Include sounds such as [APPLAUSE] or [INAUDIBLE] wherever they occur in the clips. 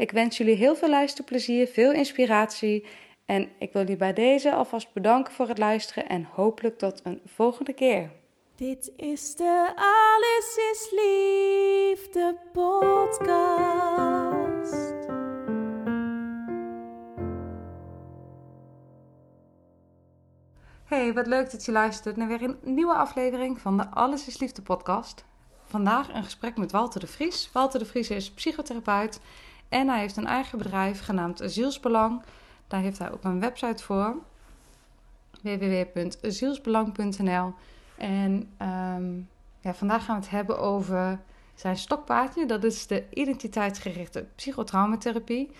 Ik wens jullie heel veel luisterplezier, veel inspiratie en ik wil jullie bij deze alvast bedanken voor het luisteren en hopelijk tot een volgende keer. Dit is de Alles is Liefde podcast. Hey, wat leuk dat je luistert naar weer een nieuwe aflevering van de Alles is Liefde podcast. Vandaag een gesprek met Walter de Vries. Walter de Vries is psychotherapeut en hij heeft een eigen bedrijf genaamd Zielsbelang. Daar heeft hij ook een website voor, www.zielsbelang.nl. En ehm, ja, vandaag gaan we het hebben over zijn stokpaardje. Dat is de identiteitsgerichte psychotraumatherapie.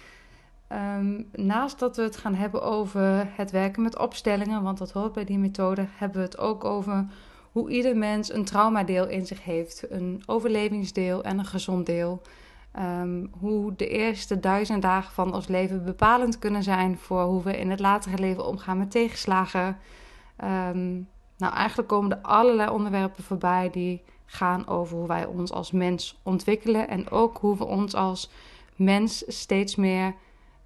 Ehm, naast dat we het gaan hebben over het werken met opstellingen, want dat hoort bij die methode, hebben we het ook over hoe ieder mens een traumadeel in zich heeft. Een overlevingsdeel en een gezond deel. Ehm, hoe de eerste duizend dagen van ons leven bepalend kunnen zijn voor hoe we in het latere leven omgaan met tegenslagen. Ehm, nou, eigenlijk komen er allerlei onderwerpen voorbij die gaan over hoe wij ons als mens ontwikkelen en ook hoe we ons als mens steeds meer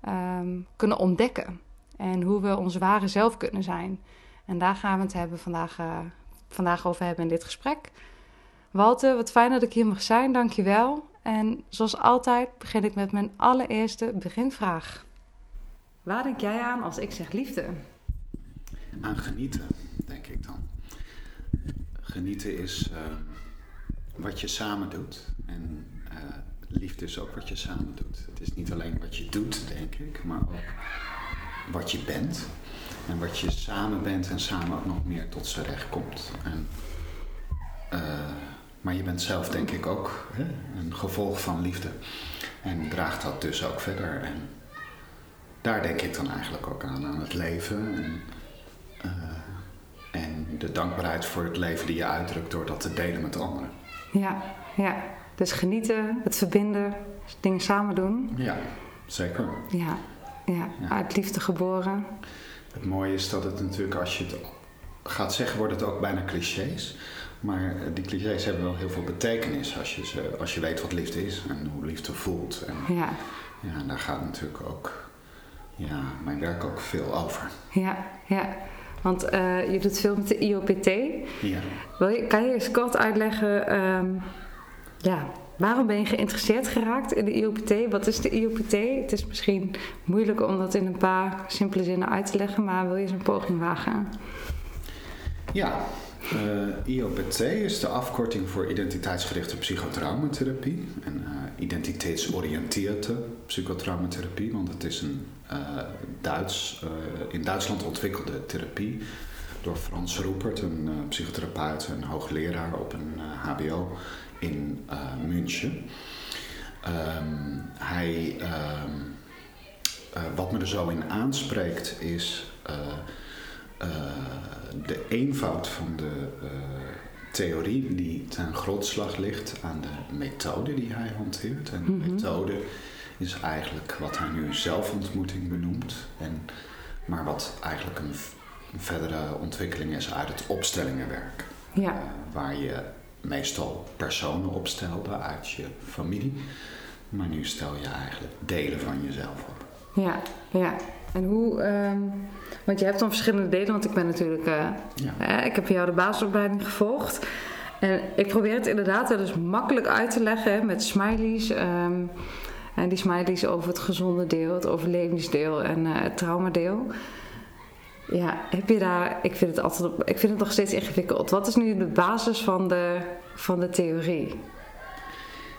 ehm, kunnen ontdekken en hoe we ons ware zelf kunnen zijn. En daar gaan we het hebben vandaag, uh, vandaag over hebben in dit gesprek. Walter, wat fijn dat ik hier mag zijn, dankjewel. En zoals altijd begin ik met mijn allereerste beginvraag. Waar denk jij aan als ik zeg liefde? Aan genieten, denk ik dan. Genieten is uh, wat je samen doet. En uh, liefde is ook wat je samen doet. Het is niet alleen wat je doet, denk ik, maar ook wat je bent. En wat je samen bent en samen ook nog meer tot z'n recht komt. En, uh, maar je bent zelf denk ik ook hè, een gevolg van liefde. En draagt dat dus ook verder. En daar denk ik dan eigenlijk ook aan, aan het leven. En, uh, en de dankbaarheid voor het leven die je uitdrukt door dat te delen met anderen. Ja, ja. Dus genieten, het verbinden, dingen samen doen. Ja, zeker. Ja, ja. ja. uit liefde geboren. Het mooie is dat het natuurlijk, als je het gaat zeggen, wordt het ook bijna clichés. Maar die clichés hebben wel heel veel betekenis als je, ze, als je weet wat liefde is en hoe liefde voelt. En, ja. ja, en daar gaat natuurlijk ook ja, mijn werk ook veel over. Ja, ja. Want uh, je doet veel met de IOPT. Ja. Wil je, kan je eens kort uitleggen, um, ja, waarom ben je geïnteresseerd geraakt in de IOPT? Wat is de IOPT? Het is misschien moeilijk om dat in een paar simpele zinnen uit te leggen, maar wil je eens een poging wagen? Ja, uh, IOPT is de afkorting voor identiteitsgerichte psychotraumatherapie en uh, identiteitsoriënteerde psychotraumatherapie, want het is een uh, Duits, in Duitsland ontwikkelde therapie door Frans Roepert, een psychotherapeut en hoogleraar op een HBO in München. Um, hij, um, wat me er zo in aanspreekt is de eenvoud van de uh, theorie die ten grondslag ligt aan de methode die hij hanteert. En de mm -hmm. methode is eigenlijk wat hij nu zelfontmoeting benoemt, en, maar wat eigenlijk een, een verdere ontwikkeling is uit het opstellingenwerk. Ja. Uh, waar je meestal personen opstelde uit je familie, maar nu stel je eigenlijk delen van jezelf op. Ja, ja. En hoe, um, Want je hebt dan verschillende delen, want ik ben natuurlijk... eh, Ja. eh, ik heb jou de basisopleiding gevolgd. En ik probeer het inderdaad wel eens makkelijk uit te leggen met smileys. ehm, en die smileys over het gezonde deel, het overlevingsdeel en eh, het traumadeel. Ja, heb je daar... Ik vind het altijd... Ik vind het nog steeds ingewikkeld. Wat is nu de basis van de, van de theorie?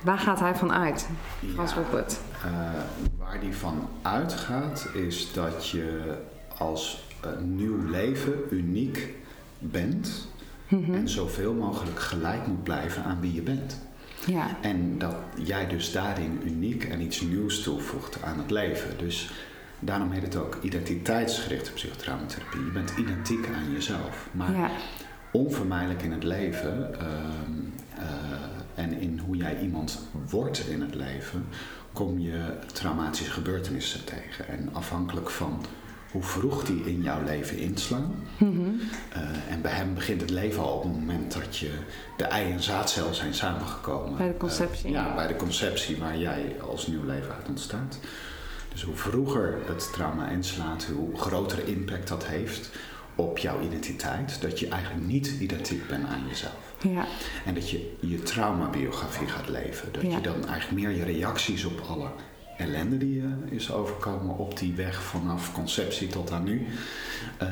Waar gaat hij van uit, Frans Ja. Ruppert? Eh, waar die van uitgaat is dat je als eh, nieuw leven uniek bent en zoveel mogelijk gelijk moet blijven aan wie je bent. Ja, En dat jij dus daarin uniek en iets nieuws toevoegt aan het leven. Dus daarom heet het ook identiteitsgerichte psychotraumatherapie. Je bent identiek aan jezelf. Maar ja, onvermijdelijk in het leven ehm, eh, en in hoe jij iemand wordt in het leven, kom je traumatische gebeurtenissen tegen. En afhankelijk van hoe vroeg die in jouw leven inslaan. Mhm. eh, en bij hem begint het leven al op het moment dat je de ei en zaadcel zijn samengekomen. Bij de conceptie. Eh, ja, bij de conceptie waar jij als nieuw leven uit ontstaat. Dus hoe vroeger het trauma inslaat, hoe grotere impact dat heeft op jouw identiteit. Dat je eigenlijk niet identiek bent aan jezelf. ja, En dat je je traumabiografie gaat leven. Dat Ja. je dan eigenlijk meer je reacties op alle ellende die je is overkomen op die weg vanaf conceptie tot aan nu. eh,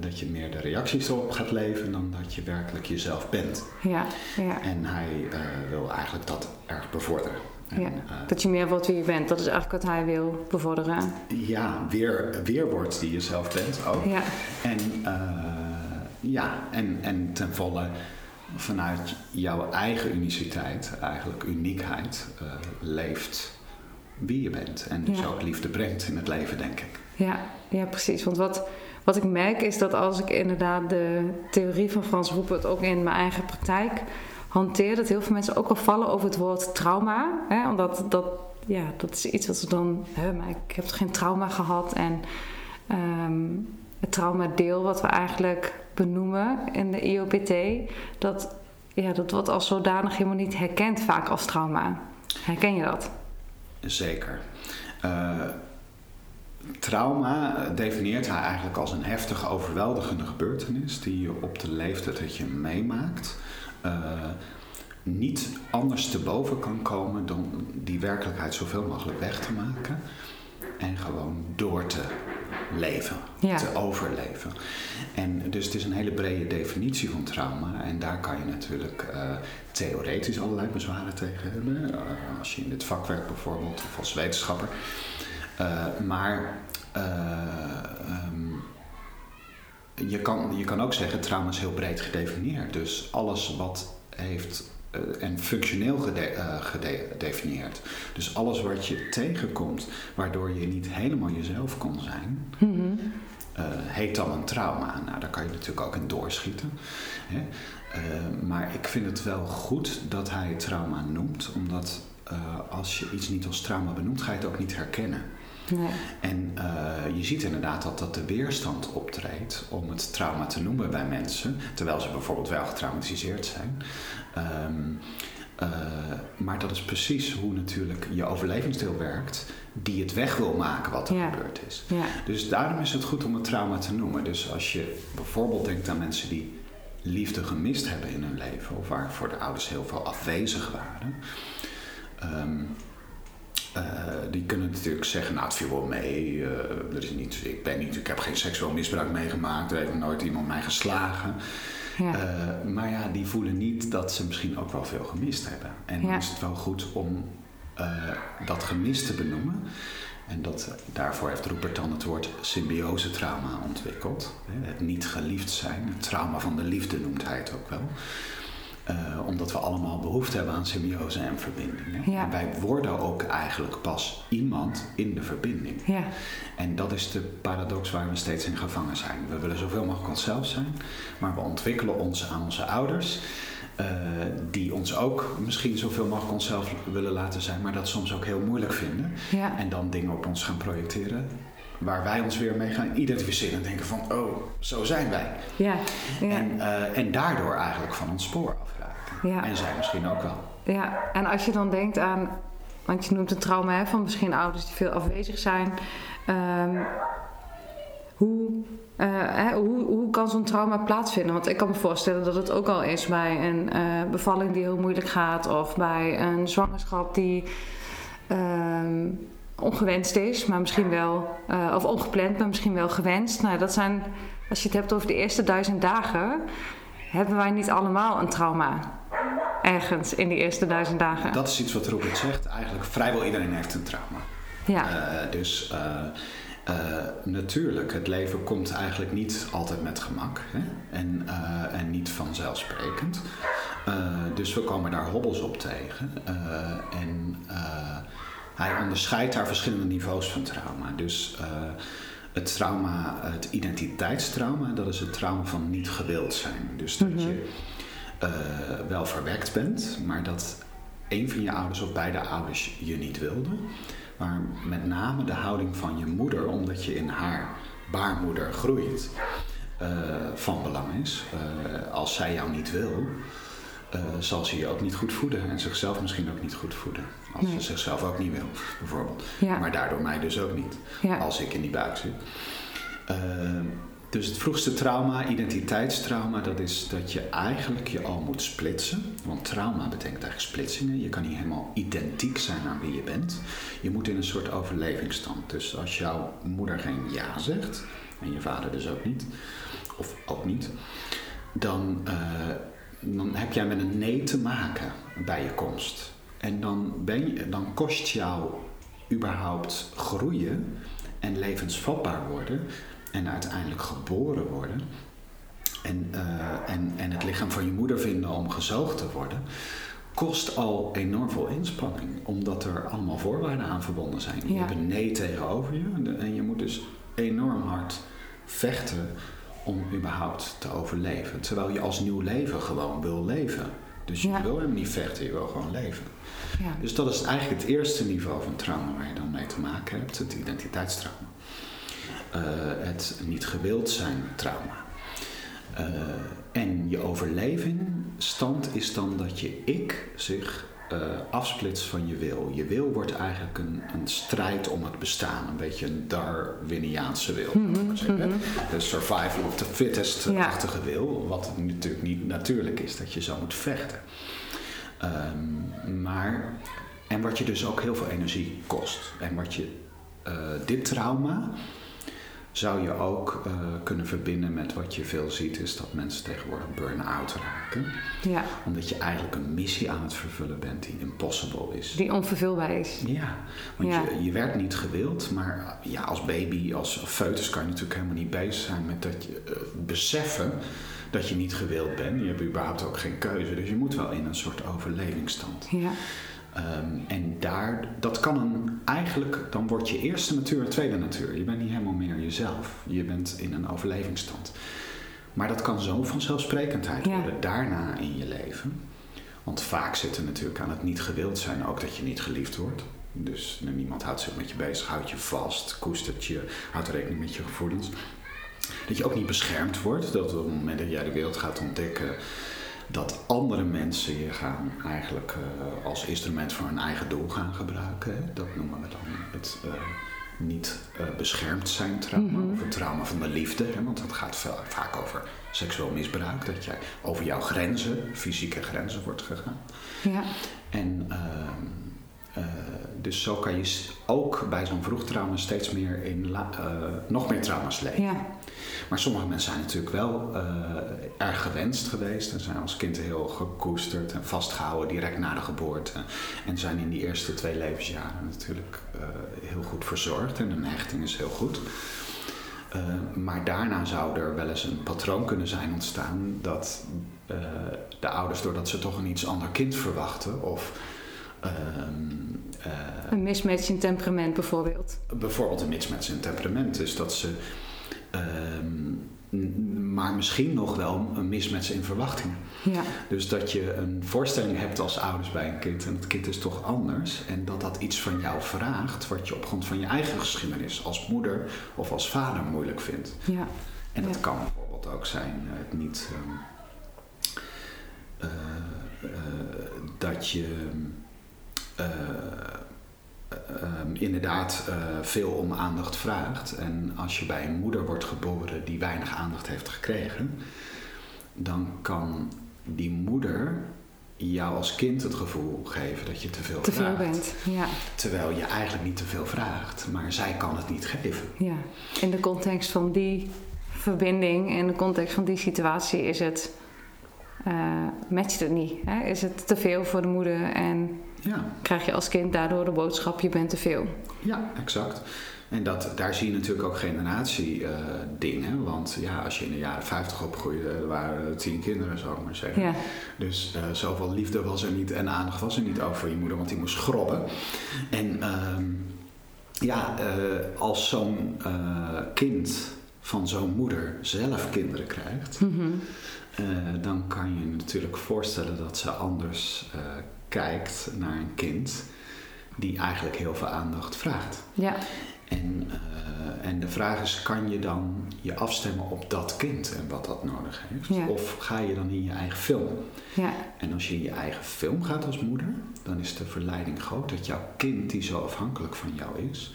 dat je meer de reacties erop gaat leven dan dat je werkelijk jezelf bent. ja, ja. En hij eh, wil eigenlijk dat erg bevorderen. Ja, eh, dat je meer wordt wie je bent. Dat is eigenlijk wat hij wil bevorderen. ja, weer, weer wordt die jezelf bent ook. Ja, En, eh, ja, en, en ten volle vanuit jouw eigen uniciteit, eigenlijk uniekheid, eh, leeft wie je bent. En dus Ja. ook liefde brengt in het leven, denk ik. ja, ja, precies. Want wat, wat ik merk is dat als ik inderdaad de theorie van Frans Ruppert ook in mijn eigen praktijk hanteer, dat heel veel mensen ook al vallen over het woord trauma. Hè? Omdat dat, ja, dat is iets wat ze dan, hè, maar ik heb geen trauma gehad. En ehm, het traumadeel wat we eigenlijk benoemen in de IOPT, dat, ja, dat wordt als zodanig helemaal niet herkend vaak als trauma. Herken je dat? Zeker. Eh, trauma definieert hij eigenlijk als een heftige, overweldigende gebeurtenis die je op de leeftijd dat je meemaakt. Eh, niet anders te boven kan komen dan die werkelijkheid zoveel mogelijk weg te maken en gewoon door te leven, Ja. te overleven. En dus het is een hele brede definitie van trauma en daar kan je natuurlijk eh, theoretisch allerlei bezwaren tegen hebben, eh, als je in dit vak werkt bijvoorbeeld of als wetenschapper. Maar eh, ehm, je, kan, je kan ook zeggen, trauma is heel breed gedefinieerd. Dus alles wat heeft eh, en functioneel gede- eh, gedefinieerd. Dus alles wat je tegenkomt, waardoor je niet helemaal jezelf kon zijn, Mhm. eh, heet dan een trauma. Nou, daar kan je natuurlijk ook in doorschieten. Hè? Maar ik vind het wel goed dat hij het trauma noemt, omdat als je iets niet als trauma benoemt, ga je het ook niet herkennen. Nee. En eh, je ziet inderdaad dat dat de weerstand optreedt om het trauma te noemen bij mensen, terwijl ze bijvoorbeeld wel getraumatiseerd zijn. Ehm, eh, maar dat is precies hoe natuurlijk je overlevingsdeel werkt, die het weg wil maken wat er Ja. gebeurd is. Ja. Dus daarom is het goed om het trauma te noemen. Dus als je bijvoorbeeld denkt aan mensen die liefde gemist hebben in hun leven, of waarvoor de ouders heel veel afwezig waren, ehm, eh, die kunnen natuurlijk zeggen, nou het viel wel mee, eh, er is niet, ik, ben niet, ik heb geen seksueel misbruik meegemaakt, er heeft nooit iemand mij geslagen. Ja. Eh, maar ja, die voelen niet dat ze misschien ook wel veel gemist hebben. En dan is het wel goed om dat gemist te benoemen. En dat, daarvoor heeft Rupert dan het woord symbiosetrauma ontwikkeld. Het niet geliefd zijn, het trauma van de liefde noemt hij het ook wel. Eh, omdat we allemaal behoefte hebben aan symbiose en verbinding. Ja. En wij worden ook eigenlijk pas iemand in de verbinding. ja. En dat is de paradox waar we steeds in gevangen zijn. We willen zoveel mogelijk onszelf zijn, maar we ontwikkelen ons aan onze ouders, eh, die ons ook misschien zoveel mogelijk onszelf willen laten zijn, maar dat soms ook heel moeilijk vinden. Ja. En dan dingen op ons gaan projecteren, waar wij ons weer mee gaan identificeren en denken van, oh, zo zijn wij. Ja. Ja. En, eh, en daardoor eigenlijk van ons spoor afraken. Ja. En zij misschien ook wel. Ja, en als je dan denkt aan, want je noemt het trauma hè, van misschien ouders die veel afwezig zijn. Ehm, hoe, eh, hè, hoe, hoe kan zo'n trauma plaatsvinden? Want ik kan me voorstellen dat het ook al is bij een eh, bevalling die heel moeilijk gaat, of bij een zwangerschap die ehm, ongewenst is, maar misschien wel, eh, of ongepland, maar misschien wel gewenst. Nou, dat zijn, als je het hebt over de eerste duizend dagen, hebben wij niet allemaal een trauma ergens in die eerste duizend dagen. Dat is iets wat Robert zegt. Eigenlijk vrijwel iedereen heeft een trauma. Ja. Uh, dus uh, natuurlijk, het leven komt eigenlijk niet altijd met gemak hè? En, en niet vanzelfsprekend. dus we komen daar hobbels op tegen. en hij onderscheidt daar verschillende niveaus van trauma. Dus het trauma, het identiteitstrauma, dat is het trauma van niet gewild zijn. Dus dat mhm. je uh, wel verwekt bent, maar dat een van je ouders of beide ouders je niet wilde. Maar met name de houding van je moeder, omdat je in haar baarmoeder groeit, uh, van belang is. Uh, als zij jou niet wil, zal ze je ook niet goed voeden en zichzelf misschien ook niet goed voeden. Als ze zichzelf ook niet wil, bijvoorbeeld. Ja. Maar daardoor mij dus ook niet, ja. als ik in die buik zit. Dus het vroegste trauma, identiteitstrauma, dat is dat je eigenlijk je al moet splitsen. Want trauma betekent eigenlijk splitsingen. Je kan niet helemaal identiek zijn aan wie je bent. Je moet in een soort overlevingsstand. Dus als jouw moeder geen ja zegt, en je vader dus ook niet, of ook niet, dan, uh, dan heb jij met een nee te maken bij je komst. En dan, ben je, dan kost jou überhaupt groeien en levensvatbaar worden en uiteindelijk geboren worden. En, uh, en, en het lichaam van je moeder vinden om gezoogd te worden, kost al enorm veel inspanning. Omdat er allemaal voorwaarden aan verbonden zijn. Je hebt een nee tegenover je en je moet dus enorm hard vechten om überhaupt te overleven. Terwijl je als nieuw leven gewoon wil leven. Dus je wil hem niet vechten, je wil gewoon leven. Ja. Dus dat is eigenlijk het eerste niveau van trauma waar je dan mee te maken hebt, het identiteitstrauma. Eh, het niet gewild zijn trauma. Uh, en je overlevingstand is dan dat je ik zich uh, afsplitst van je wil. Je wil wordt eigenlijk een, een, strijd om het bestaan. Een beetje een Darwiniaanse wil. Mm -hmm. De survival of the fittest-achtige ja. wil. Wat natuurlijk niet natuurlijk is dat je zo moet vechten. Um, maar, en wat je dus ook heel veel energie kost. En wat je, uh, dit trauma zou je ook uh, kunnen verbinden met wat je veel ziet, is dat mensen tegenwoordig burn-out raken. Ja. Omdat je eigenlijk een missie aan het vervullen bent die impossible is. Die onvervulbaar is. Ja, want Je, je werd niet gewild, maar ja, als baby, als foetus kan je natuurlijk helemaal niet bezig zijn met dat je uh, beseffen dat je niet gewild bent. Je hebt überhaupt ook geen keuze, dus je moet wel in een soort overlevingsstand. Ja. Um, en daar, dat kan een, eigenlijk, dan wordt je eerste natuur een tweede natuur. Je bent niet helemaal meer jezelf. Je bent in een overlevingsstand. Maar dat kan zo vanzelfsprekendheid ja. worden daarna in je leven. Want vaak zit er natuurlijk aan het niet gewild zijn ook dat je niet geliefd wordt. Dus niemand houdt zich met je bezig, houdt je vast, koestert je, houdt rekening met je gevoelens. Dat je ook niet beschermd wordt. Dat op het moment dat jij de wereld gaat ontdekken, dat andere mensen je gaan eigenlijk uh, als instrument voor hun eigen doel gaan gebruiken. Dat noemen we dan het uh, niet uh, beschermd zijn trauma mm -hmm. of het trauma van de liefde. Hè, want dat gaat veel, vaak over seksueel misbruik, dat jij over jouw grenzen, fysieke grenzen wordt gegaan. Ja. En ehm, dus zo kan je ook bij zo'n vroeg trauma steeds meer in nog meer trauma's leven. Ja. Maar sommige mensen zijn natuurlijk wel uh, erg gewenst geweest en zijn als kind heel gekoesterd en vastgehouden direct na de geboorte. En zijn in die eerste twee levensjaren natuurlijk heel goed verzorgd en hun hechting is heel goed. Maar daarna zou er wel eens een patroon kunnen zijn ontstaan dat de ouders, doordat ze toch een iets ander kind verwachten of een mismatch in temperament bijvoorbeeld. Bijvoorbeeld een mismatch in temperament. Dus dat ze Um, maar misschien nog wel een mismatch in verwachtingen. Ja. Dus dat je een voorstelling hebt als ouders bij een kind en het kind is toch anders. En dat dat iets van jou vraagt wat je op grond van je eigen geschiedenis als moeder of als vader moeilijk vindt. Ja. En dat kan bijvoorbeeld ook zijn uh, het niet um, uh, uh, dat je ehm, inderdaad eh, veel om aandacht vraagt. En als je bij een moeder wordt geboren die weinig aandacht heeft gekregen, dan kan die moeder jou als kind het gevoel geven dat je te veel Te veel vraagt. bent, ja. Terwijl je eigenlijk niet te veel vraagt, maar zij kan het niet geven. ja. In de context van die verbinding, in de context van die situatie is het... eh matcht het niet. Hè? Is het te veel voor de moeder en Ja, krijg je als kind daardoor de boodschap je bent te veel. ja exact. En dat, daar zie je natuurlijk ook generatie eh, dingen. Want ja, als je in de jaren 50 opgroeide, er waren er tien kinderen, zou ik maar zeggen. Ja, Dus eh, zoveel liefde was er niet en aandacht was er niet over je moeder, want die moest grobben. En ehm, ja, eh, als zo'n eh, kind van zo'n moeder zelf kinderen krijgt, Mhm. eh, dan kan je je natuurlijk voorstellen dat ze anders eh, kijkt naar een kind die eigenlijk heel veel aandacht vraagt. ja, En, eh, en de vraag is, kan je dan je afstemmen op dat kind en wat dat nodig heeft? Ja. Of ga je dan in je eigen film? ja, En als je in je eigen film gaat als moeder, dan is de verleiding groot dat jouw kind, die zo afhankelijk van jou is,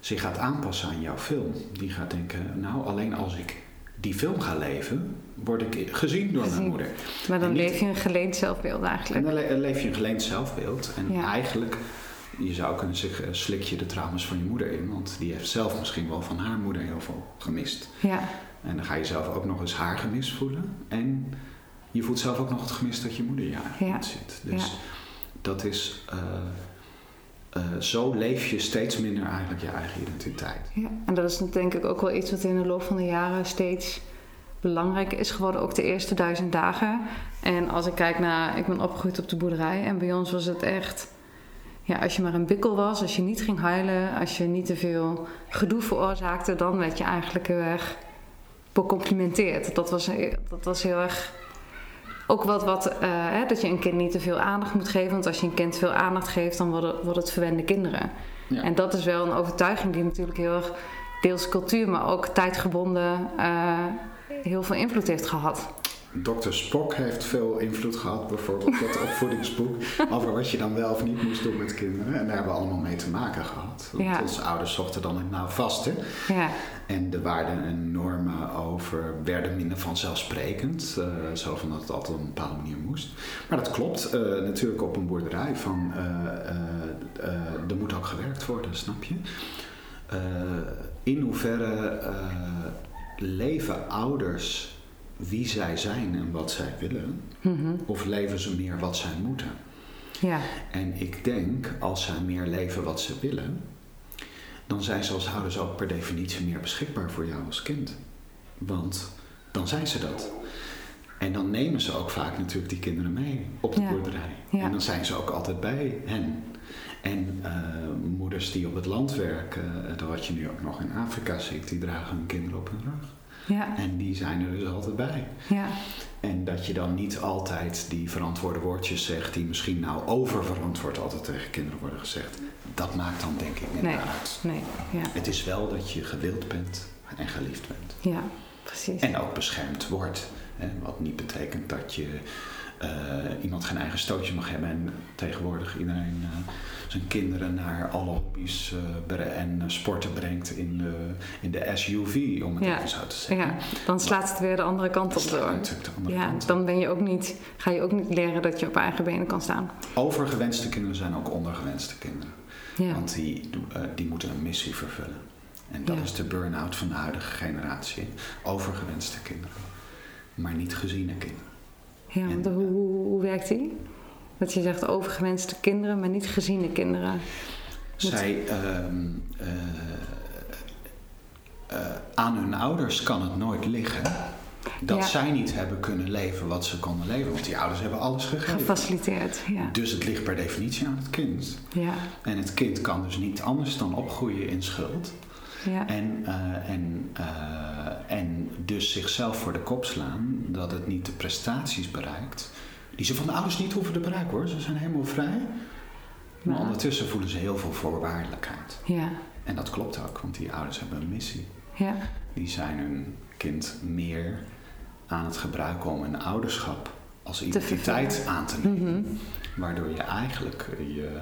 zich gaat aanpassen aan jouw film. Die gaat denken, nou alleen als ik die film ga leven, word ik gezien door mijn moeder. maar dan En niet- leef je een geleend zelfbeeld En eigenlijk. dan le- leef je een geleend zelfbeeld. En Ja. eigenlijk, je zou kunnen zeggen, slik je de trauma's van je moeder in. Want die heeft zelf misschien wel van haar moeder heel veel gemist. Ja, En dan ga je zelf ook nog eens haar gemis voelen. En je voelt zelf ook nog het gemis dat je moeder je Ja. niet ziet. Dus Ja. dat is... eh, eh, zo leef je steeds minder eigenlijk je eigen identiteit. ja, en dat is denk ik ook wel iets wat in de loop van de jaren steeds belangrijker is geworden. Ook de eerste duizend dagen. En als ik kijk naar, ik ben opgegroeid op de boerderij en bij ons was het echt, ja, als je maar een bikkel was, als je niet ging huilen, als je niet te veel gedoe veroorzaakte, dan werd je eigenlijk heel erg becomplimenteerd. Dat was, dat was heel erg ook wat, wat eh, hè, dat je een kind niet te veel aandacht moet geven. Want als je een kind veel aandacht geeft, dan worden, worden het verwende kinderen. Ja. En dat is wel een overtuiging die natuurlijk heel erg deels cultuur, maar ook tijdgebonden eh, heel veel invloed heeft gehad. Dr. Spock heeft veel invloed gehad, bijvoorbeeld dat [LAUGHS] opvoedingsboek, over wat je dan wel of niet moest doen met kinderen. En daar hebben we allemaal mee te maken gehad. Want Ja. onze ouders zochten dan het nou vast. Hè? Ja, En de waarden en normen over werden minder vanzelfsprekend. eh, zo van dat het altijd op een bepaalde manier moest. Maar dat klopt eh, natuurlijk op een boerderij. Van, eh, er moet ook gewerkt worden, snap je? In hoeverre leven ouders wie zij zijn en wat zij willen? Mhm. Of leven ze meer wat zij moeten? ja, En ik denk, als zij meer leven wat ze willen, dan zijn ze als ouders ook per definitie meer beschikbaar voor jou als kind. Want dan zijn ze dat. En dan nemen ze ook vaak natuurlijk die kinderen mee op de Ja. boerderij. Ja. En dan zijn ze ook altijd bij hen. En eh, moeders die op het land werken, eh, dat wat je nu ook nog in Afrika ziet, die dragen hun kinderen op hun rug. Ja, En die zijn er dus altijd bij. ja, En dat je dan niet altijd die verantwoorde woordjes zegt, die misschien nou oververantwoord altijd tegen kinderen worden gezegd. Dat maakt dan denk ik minder Nee. uit. nee, ja, Het is wel dat je gewild bent en geliefd bent. ja, precies. En ook beschermd wordt. Hè? Wat niet betekent dat je eh, iemand geen eigen stootje mag hebben. En tegenwoordig iedereen eh, zijn kinderen naar alle hobby's eh, en sporten brengt in de, in de SUV, om het Ja. even zo te zeggen. Ja, dan slaat het weer de andere kant op door. natuurlijk de andere Ja, kant dan ben je ook niet, ga je ook niet leren dat je op eigen benen kan staan. Overgewenste kinderen zijn ook ondergewenste kinderen. Ja, Want die, die moeten een missie vervullen. En dat Ja. is de burn-out van de huidige generatie. Overgewenste kinderen. Maar niet geziene kinderen. Ja want hoe, hoe, hoe werkt die? Dat je zegt overgewenste kinderen, maar niet geziene kinderen. Zij, ehm, eh, eh, aan hun ouders kan het nooit liggen dat Ja. zij niet hebben kunnen leven wat ze konden leven. Want die ouders hebben alles gegeven. Gefaciliteerd, ja. Dus het ligt per definitie aan het kind. Ja, En het kind kan dus niet anders dan opgroeien in schuld. Ja, En, eh, en, eh, en dus zichzelf voor de kop slaan dat het niet de prestaties bereikt. Die ze van de ouders niet hoeven te bereiken hoor. Ze zijn helemaal vrij. Maar Maar- ondertussen voelen ze heel veel voorwaardelijkheid. ja, En dat klopt ook, want die ouders hebben een missie. ja, Die zijn hun kind meer aan het gebruiken om een ouderschap als identiteit aan te nemen. Mhm. Waardoor je eigenlijk je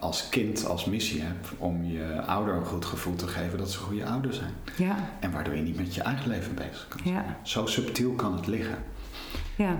als kind als missie hebt om je ouder een goed gevoel te geven dat ze goede ouder zijn. Ja, En waardoor je niet met je eigen leven bezig kan zijn. ja, Zo subtiel kan het liggen. ja.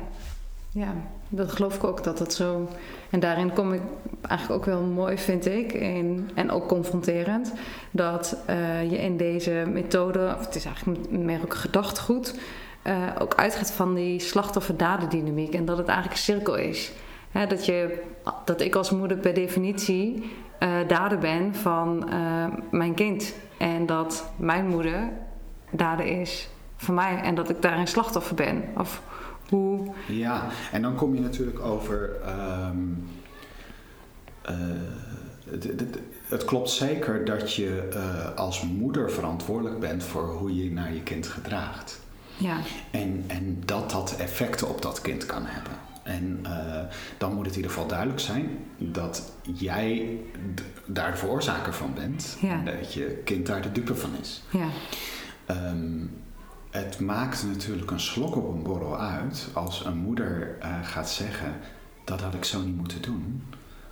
Ja, dat geloof ik ook dat dat zo. En daarin kom ik eigenlijk ook wel mooi, vind ik, in, en ook confronterend, dat eh, je in deze methode, of het is eigenlijk meer ook gedachtegoed, eh, ook uitgaat van die slachtoffer-dadendynamiek en dat het eigenlijk een cirkel is. Hè, dat, je, dat ik als moeder per definitie eh, dader ben van eh, mijn kind. En dat mijn moeder dader is van mij en dat ik daarin slachtoffer ben. Of hoe. Ja, en dan kom je natuurlijk over. ehm, eh, het, klopt zeker dat je als moeder verantwoordelijk bent voor hoe je naar je kind gedraagt. Ja, En, en dat dat effecten op dat kind kan hebben. En eh, dan moet het in ieder geval duidelijk zijn dat jij daar de veroorzaker van bent. Ja. En dat je kind daar de dupe van is. ja, Ehm, het maakt natuurlijk een slok op een borrel uit als een moeder eh, gaat zeggen: dat had ik zo niet moeten doen.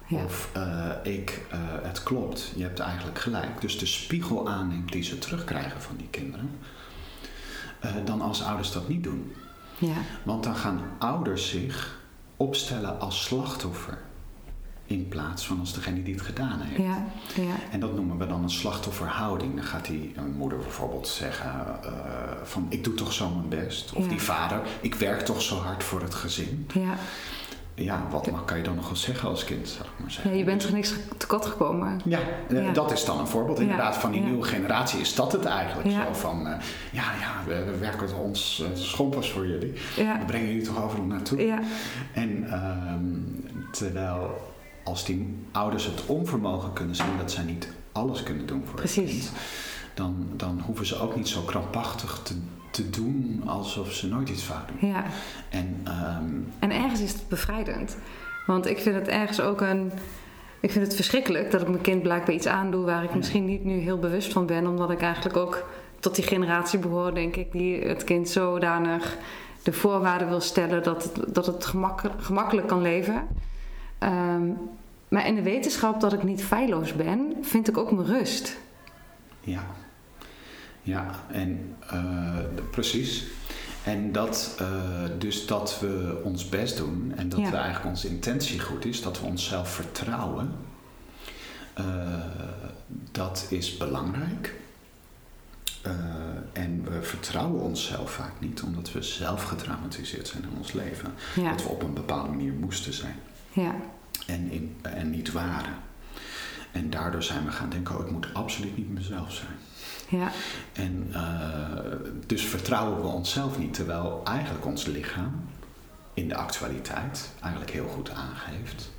ja, Of eh, ik, het klopt, je hebt eigenlijk gelijk. Dus de spiegel aanneemt die ze terugkrijgen van die kinderen. dan als ouders dat niet doen. ja, Want dan gaan ouders zich opstellen als slachtoffer. In plaats van als degene die het gedaan heeft. ja, ja, En dat noemen we dan een slachtofferhouding. Dan gaat die een moeder bijvoorbeeld zeggen eh, van ik doe toch zo mijn best. Of Ja. die vader, ik werk toch zo hard voor het gezin. ja. Ja, wat kan je dan nog wel zeggen als kind, zou ik maar zeggen. ja je bent er niks tekort gekomen. Ja, eh, Ja. dat is dan een voorbeeld. Inderdaad, van die ja. nieuwe generatie is dat het eigenlijk zo. Van, eh, ja, ja, we, we werken ons uh, schompers voor jullie. We brengen jullie toch overal naartoe. ja, En ehm, terwijl als die ouders het onvermogen kunnen zien dat zij niet alles kunnen doen voor Precies. het kind, dan, dan hoeven ze ook niet zo krampachtig te, te doen alsof ze nooit iets fout doen. ja. En ehm, En ergens is het bevrijdend. Want ik vind het ergens ook een. Ik vind het verschrikkelijk dat ik mijn kind blijkbaar iets aandoe waar ik misschien niet nu heel bewust van ben, omdat ik eigenlijk ook tot die generatie behoor, denk ik, die het kind zodanig de voorwaarden wil stellen dat het, dat het gemakkelijk, gemakkelijk kan leven. Ehm, maar in de wetenschap dat ik niet feilloos ben, vind ik ook mijn rust. ja, ja, en eh, precies. En dat, eh, dus dat we ons best doen en dat Ja. we eigenlijk onze intentie goed is, dat we onszelf vertrouwen, eh, dat is belangrijk. En we vertrouwen onszelf vaak niet, omdat we zelf getraumatiseerd zijn in ons leven. Ja, Dat we op een bepaalde manier moesten zijn ja, en, in, en niet waren. En daardoor zijn we gaan denken, oh, ik moet absoluut niet mezelf zijn. ja, En eh, dus vertrouwen we onszelf niet, terwijl eigenlijk ons lichaam in de actualiteit eigenlijk heel goed aangeeft.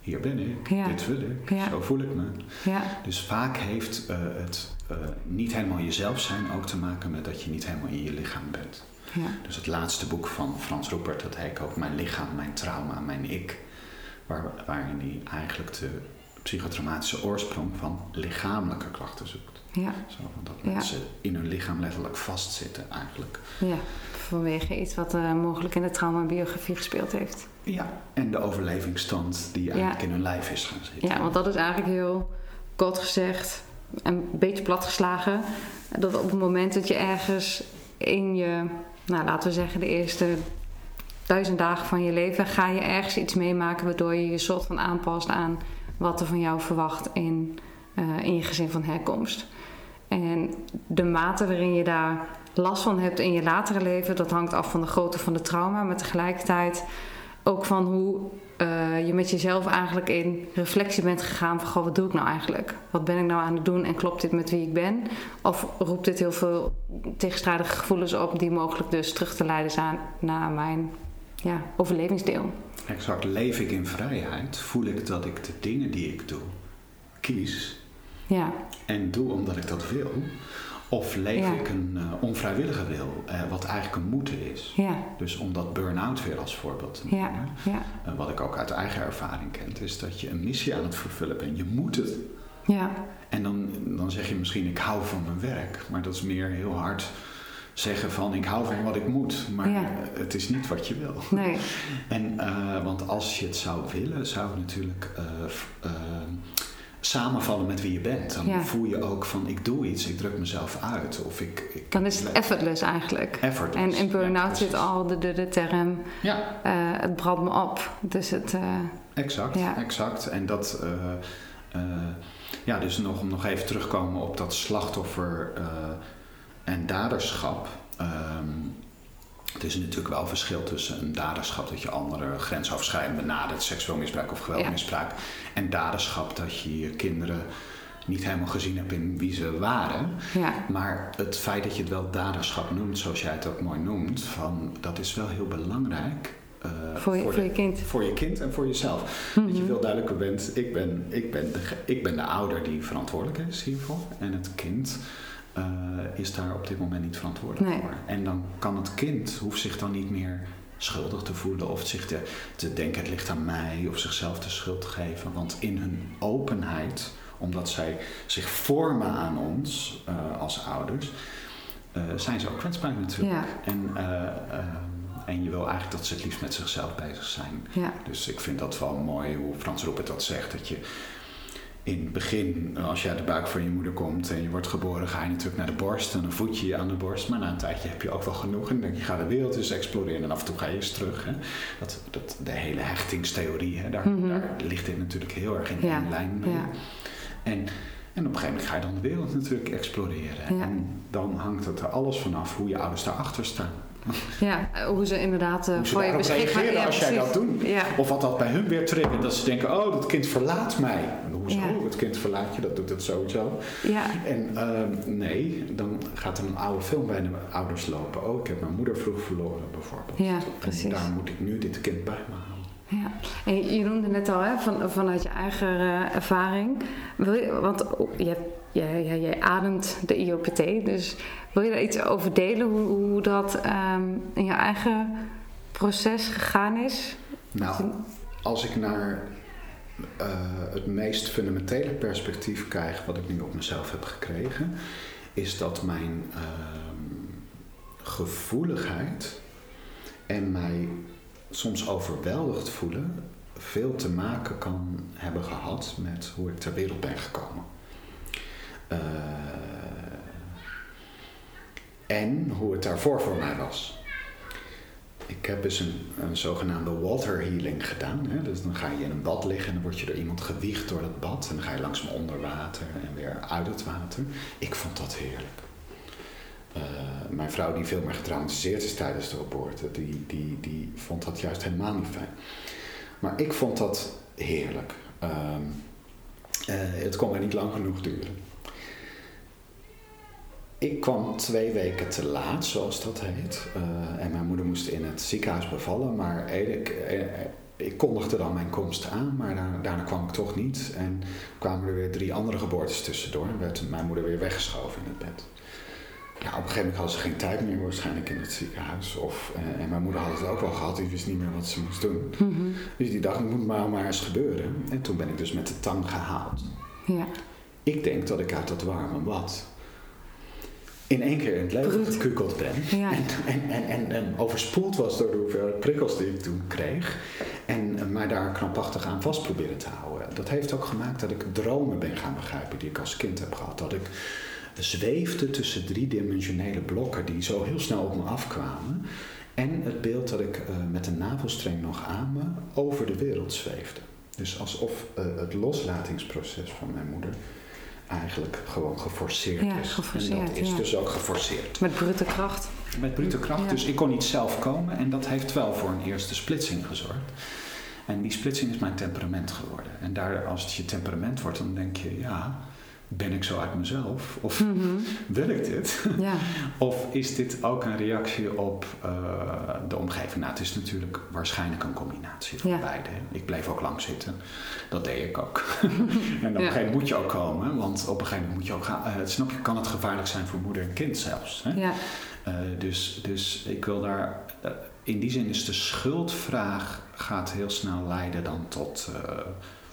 Hier ben ik, Ja. dit wil ik, Ja. zo voel ik me. ja, Dus vaak heeft eh, het eh, niet helemaal jezelf zijn ook te maken met dat je niet helemaal in je lichaam bent. ja, Dus het laatste boek van Frans Rupert, dat heet ook Mijn lichaam, mijn trauma, mijn ik. Waar, waarin hij eigenlijk de psychotraumatische oorsprong van lichamelijke klachten zoekt. ja, Zo dat Ja. mensen in hun lichaam letterlijk vastzitten eigenlijk. ja. Vanwege iets wat eh, mogelijk in de traumabiografie gespeeld heeft. Ja. En de overlevingsstand die eigenlijk in hun lijf is gaan zitten. Ja, want dat is eigenlijk heel kort gezegd en een beetje platgeslagen. Dat op het moment dat je ergens in je, nou laten we zeggen, de eerste duizend dagen van je leven, ga je ergens iets meemaken waardoor je je soort van aanpast aan wat er van jou verwacht in, eh, in je gezin van herkomst. En de mate waarin je daar last van hebt in je latere leven, dat hangt af van de grootte van de trauma, maar tegelijkertijd ook van hoe eh, je met jezelf eigenlijk in reflectie bent gegaan van, wat doe ik nou eigenlijk? Wat ben ik nou aan het doen en klopt dit met wie ik ben? Of roept dit heel veel tegenstrijdige gevoelens op die mogelijk dus terug te leiden zijn naar mijn ja, overlevingsdeel? Exact. Leef ik in vrijheid? Voel ik dat ik de dingen die ik doe kies Ja, en doe omdat ik dat wil? Of leef Ja. ik een eh, onvrijwillige wil, eh, wat eigenlijk een moeten is? ja, Dus om dat burn-out weer als voorbeeld te nemen. ja, eh, wat ik ook uit eigen ervaring kent, is dat je een missie aan het vervullen bent. Je moet het. ja, En dan, dan zeg je misschien, ik hou van mijn werk. Maar dat is meer heel hard zeggen van ik hou van wat ik moet, maar Ja. het is niet wat je wil. Nee. [LAUGHS] En, eh, want als je het zou willen, zou het natuurlijk eh, eh, samenvallen met wie je bent. Dan Ja. voel je ook van ik doe iets, ik druk mezelf uit. Of ik, ik Dan is het effortless eigenlijk. effortless. En in burn-out Ja, zit al de, de, de term, Ja, het brandt me op. Dus het, exact, Ja. exact. En dat, ja, dus nog, om nog even terugkomen op dat slachtoffer en daderschap. Ehm, het is natuurlijk wel een verschil tussen een daderschap dat je anderen grensoverschrijdend benadert, seksueel misbruik of geweldmisbruik, en daderschap dat je je kinderen niet helemaal gezien hebt in wie ze waren. ja, Maar het feit dat je het wel daderschap noemt, zoals jij het ook mooi noemt, van, dat is wel heel belangrijk. eh, voor je, voor de- je kind. voor je kind en voor jezelf. Dat je Mhm. veel duidelijker bent, ik ben, ik, ben de, ik ben de ouder die verantwoordelijk is hiervoor. En het kind eh, is daar op dit moment niet verantwoordelijk Nee. voor. En dan kan het kind, hoeft zich dan niet meer schuldig te voelen of zich te, te denken het ligt aan mij of zichzelf de schuld te geven. Want in hun openheid, omdat zij zich vormen aan ons eh, als ouders, eh, zijn ze ook kwetsbaar natuurlijk. Ja, En, en je wil eigenlijk dat ze het liefst met zichzelf bezig zijn. ja, Dus ik vind dat wel mooi hoe Frans Roepert dat zegt. Dat je in het begin, als je uit de buik van je moeder komt en je wordt geboren, ga je natuurlijk naar de borst en dan voed je je aan de borst. Maar na een tijdje heb je ook wel genoeg en dan denk je, ga de wereld eens exploreren en af en toe ga je eens terug. Hè. Dat, dat, de hele hechtingstheorie, hè, daar, Mhm. daar ligt dit natuurlijk heel erg in Ja, lijn mee. ja. En, en op een gegeven moment ga je dan de wereld natuurlijk exploreren. Ja. En dan hangt het er alles vanaf hoe je ouders daarachter staan. ja, eh, hoe ze inderdaad eh, Hoe ze voor je beschikbaar reageren als jij dat doet. Of wat dat bij hun weer triggert, dat ze denken, oh, dat kind verlaat mij. Hoezo? Ja. Het kind verlaat je, dat doet het sowieso. ja, En ehm, nee, dan gaat er een oude film bij de ouders lopen. Oh, ik heb mijn moeder vroeg verloren, bijvoorbeeld. Ja, En precies. daar moet ik nu dit kind bij me halen. ja. En je- noemde net al, hè, van, vanuit je eigen eh, ervaring. Wil je, want je, jij, jij, jij ademt de IOPT, dus wil je daar iets over delen? Hoe, hoe dat ehm, in je eigen proces gegaan is? Nou, als ik naar eh, het meest fundamentele perspectief kijk, wat ik nu op mezelf heb gekregen, is dat mijn ehm, gevoeligheid en mij soms overweldigd voelen veel te maken kan hebben gehad met hoe ik ter wereld ben gekomen. Eh, en hoe het daarvoor voor mij was. Ik heb eens een, een zogenaamde water healing gedaan. Hè? Dus dan ga je in een bad liggen en dan word je door iemand gewiegd door dat bad. En dan ga je langzaam onder water en weer uit het water. Ik vond dat heerlijk. Eh, mijn vrouw, die veel meer getraumatiseerd is tijdens de geboorte, die, die, die vond dat juist helemaal niet fijn. Maar ik vond dat heerlijk. Ehm, eh, het kon mij niet lang genoeg duren. Ik kwam twee weken te laat, zoals dat heet. Eh, en mijn moeder moest in het ziekenhuis bevallen. Maar ik, eh, ik kondigde dan mijn komst aan, maar daarna, daarna kwam ik toch niet. En kwamen er weer drie andere geboortes tussendoor. En werd mijn moeder weer weggeschoven in het bed. Ja, op een gegeven moment had ze geen tijd meer waarschijnlijk in het ziekenhuis. Of, eh, en mijn moeder had het ook wel gehad, die wist niet meer wat ze moest doen. Mhm. Dus die dacht, het moet maar, maar eens gebeuren. En toen ben ik dus met de tang gehaald. Ja, Ik denk dat ik uit dat warme bad in één keer in het leven gekukeld ben. Ja. En, en, en, en, en overspoeld was door de hoeveelheid prikkels die ik toen kreeg. En eh, mij daar krampachtig aan vast proberen te houden. Dat heeft ook gemaakt dat ik dromen ben gaan begrijpen die ik als kind heb gehad. Dat ik zweefde tussen driedimensionele blokken die zo heel snel op me afkwamen. En het beeld dat ik eh, met een navelstreng nog aan me over de wereld zweefde. Dus alsof eh, het loslatingsproces van mijn moeder eigenlijk gewoon geforceerd Ja, is. geforceerd, en dat is ja. dus ook geforceerd. met brute kracht. Met brute kracht. Ja. Dus ik kon niet zelf komen en dat heeft wel voor een eerste splitsing gezorgd. En die splitsing is mijn temperament geworden. En daar, als het je temperament wordt, dan denk je, ja, ben ik zo uit mezelf? Of Mhm. wil ik dit? Ja, [LAUGHS] Of is dit ook een reactie op eh, de omgeving? Nou, het is natuurlijk waarschijnlijk een combinatie van Ja. beide. Ik bleef ook lang zitten. Dat deed ik ook. [LAUGHS] en op een gegeven moment moet je ook komen. Want op een gegeven moment moet je ook gaan. eh, snap je, kan het gevaarlijk zijn voor moeder en kind zelfs. Hè? ja, Eh, dus, dus ik wil daar. in die zin is de schuldvraag gaat heel snel leiden dan tot.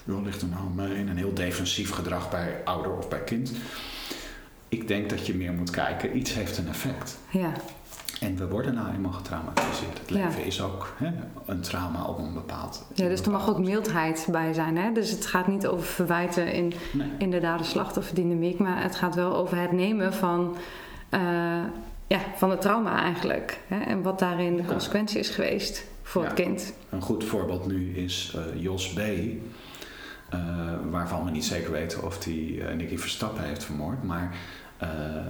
Joh, ligt er nou mee? Een heel defensief gedrag bij ouder of bij kind. ik denk dat je meer moet kijken, iets heeft een effect. Ja. En we worden nou eenmaal getraumatiseerd. Het Ja. leven is ook hè, een trauma op een bepaald ja, dus er mag ook mildheid bij zijn. Hè? Dus het gaat niet over verwijten in, Nee. in de dader-slachtofferdynamiek, maar het gaat wel over het nemen van, eh, ja, van het trauma eigenlijk. Hè? En wat daarin de consequentie is geweest voor het kind. Een goed voorbeeld nu is eh, Jos B. eh, waarvan we niet zeker weten of hij eh, Nicky Verstappen heeft vermoord. Maar eh,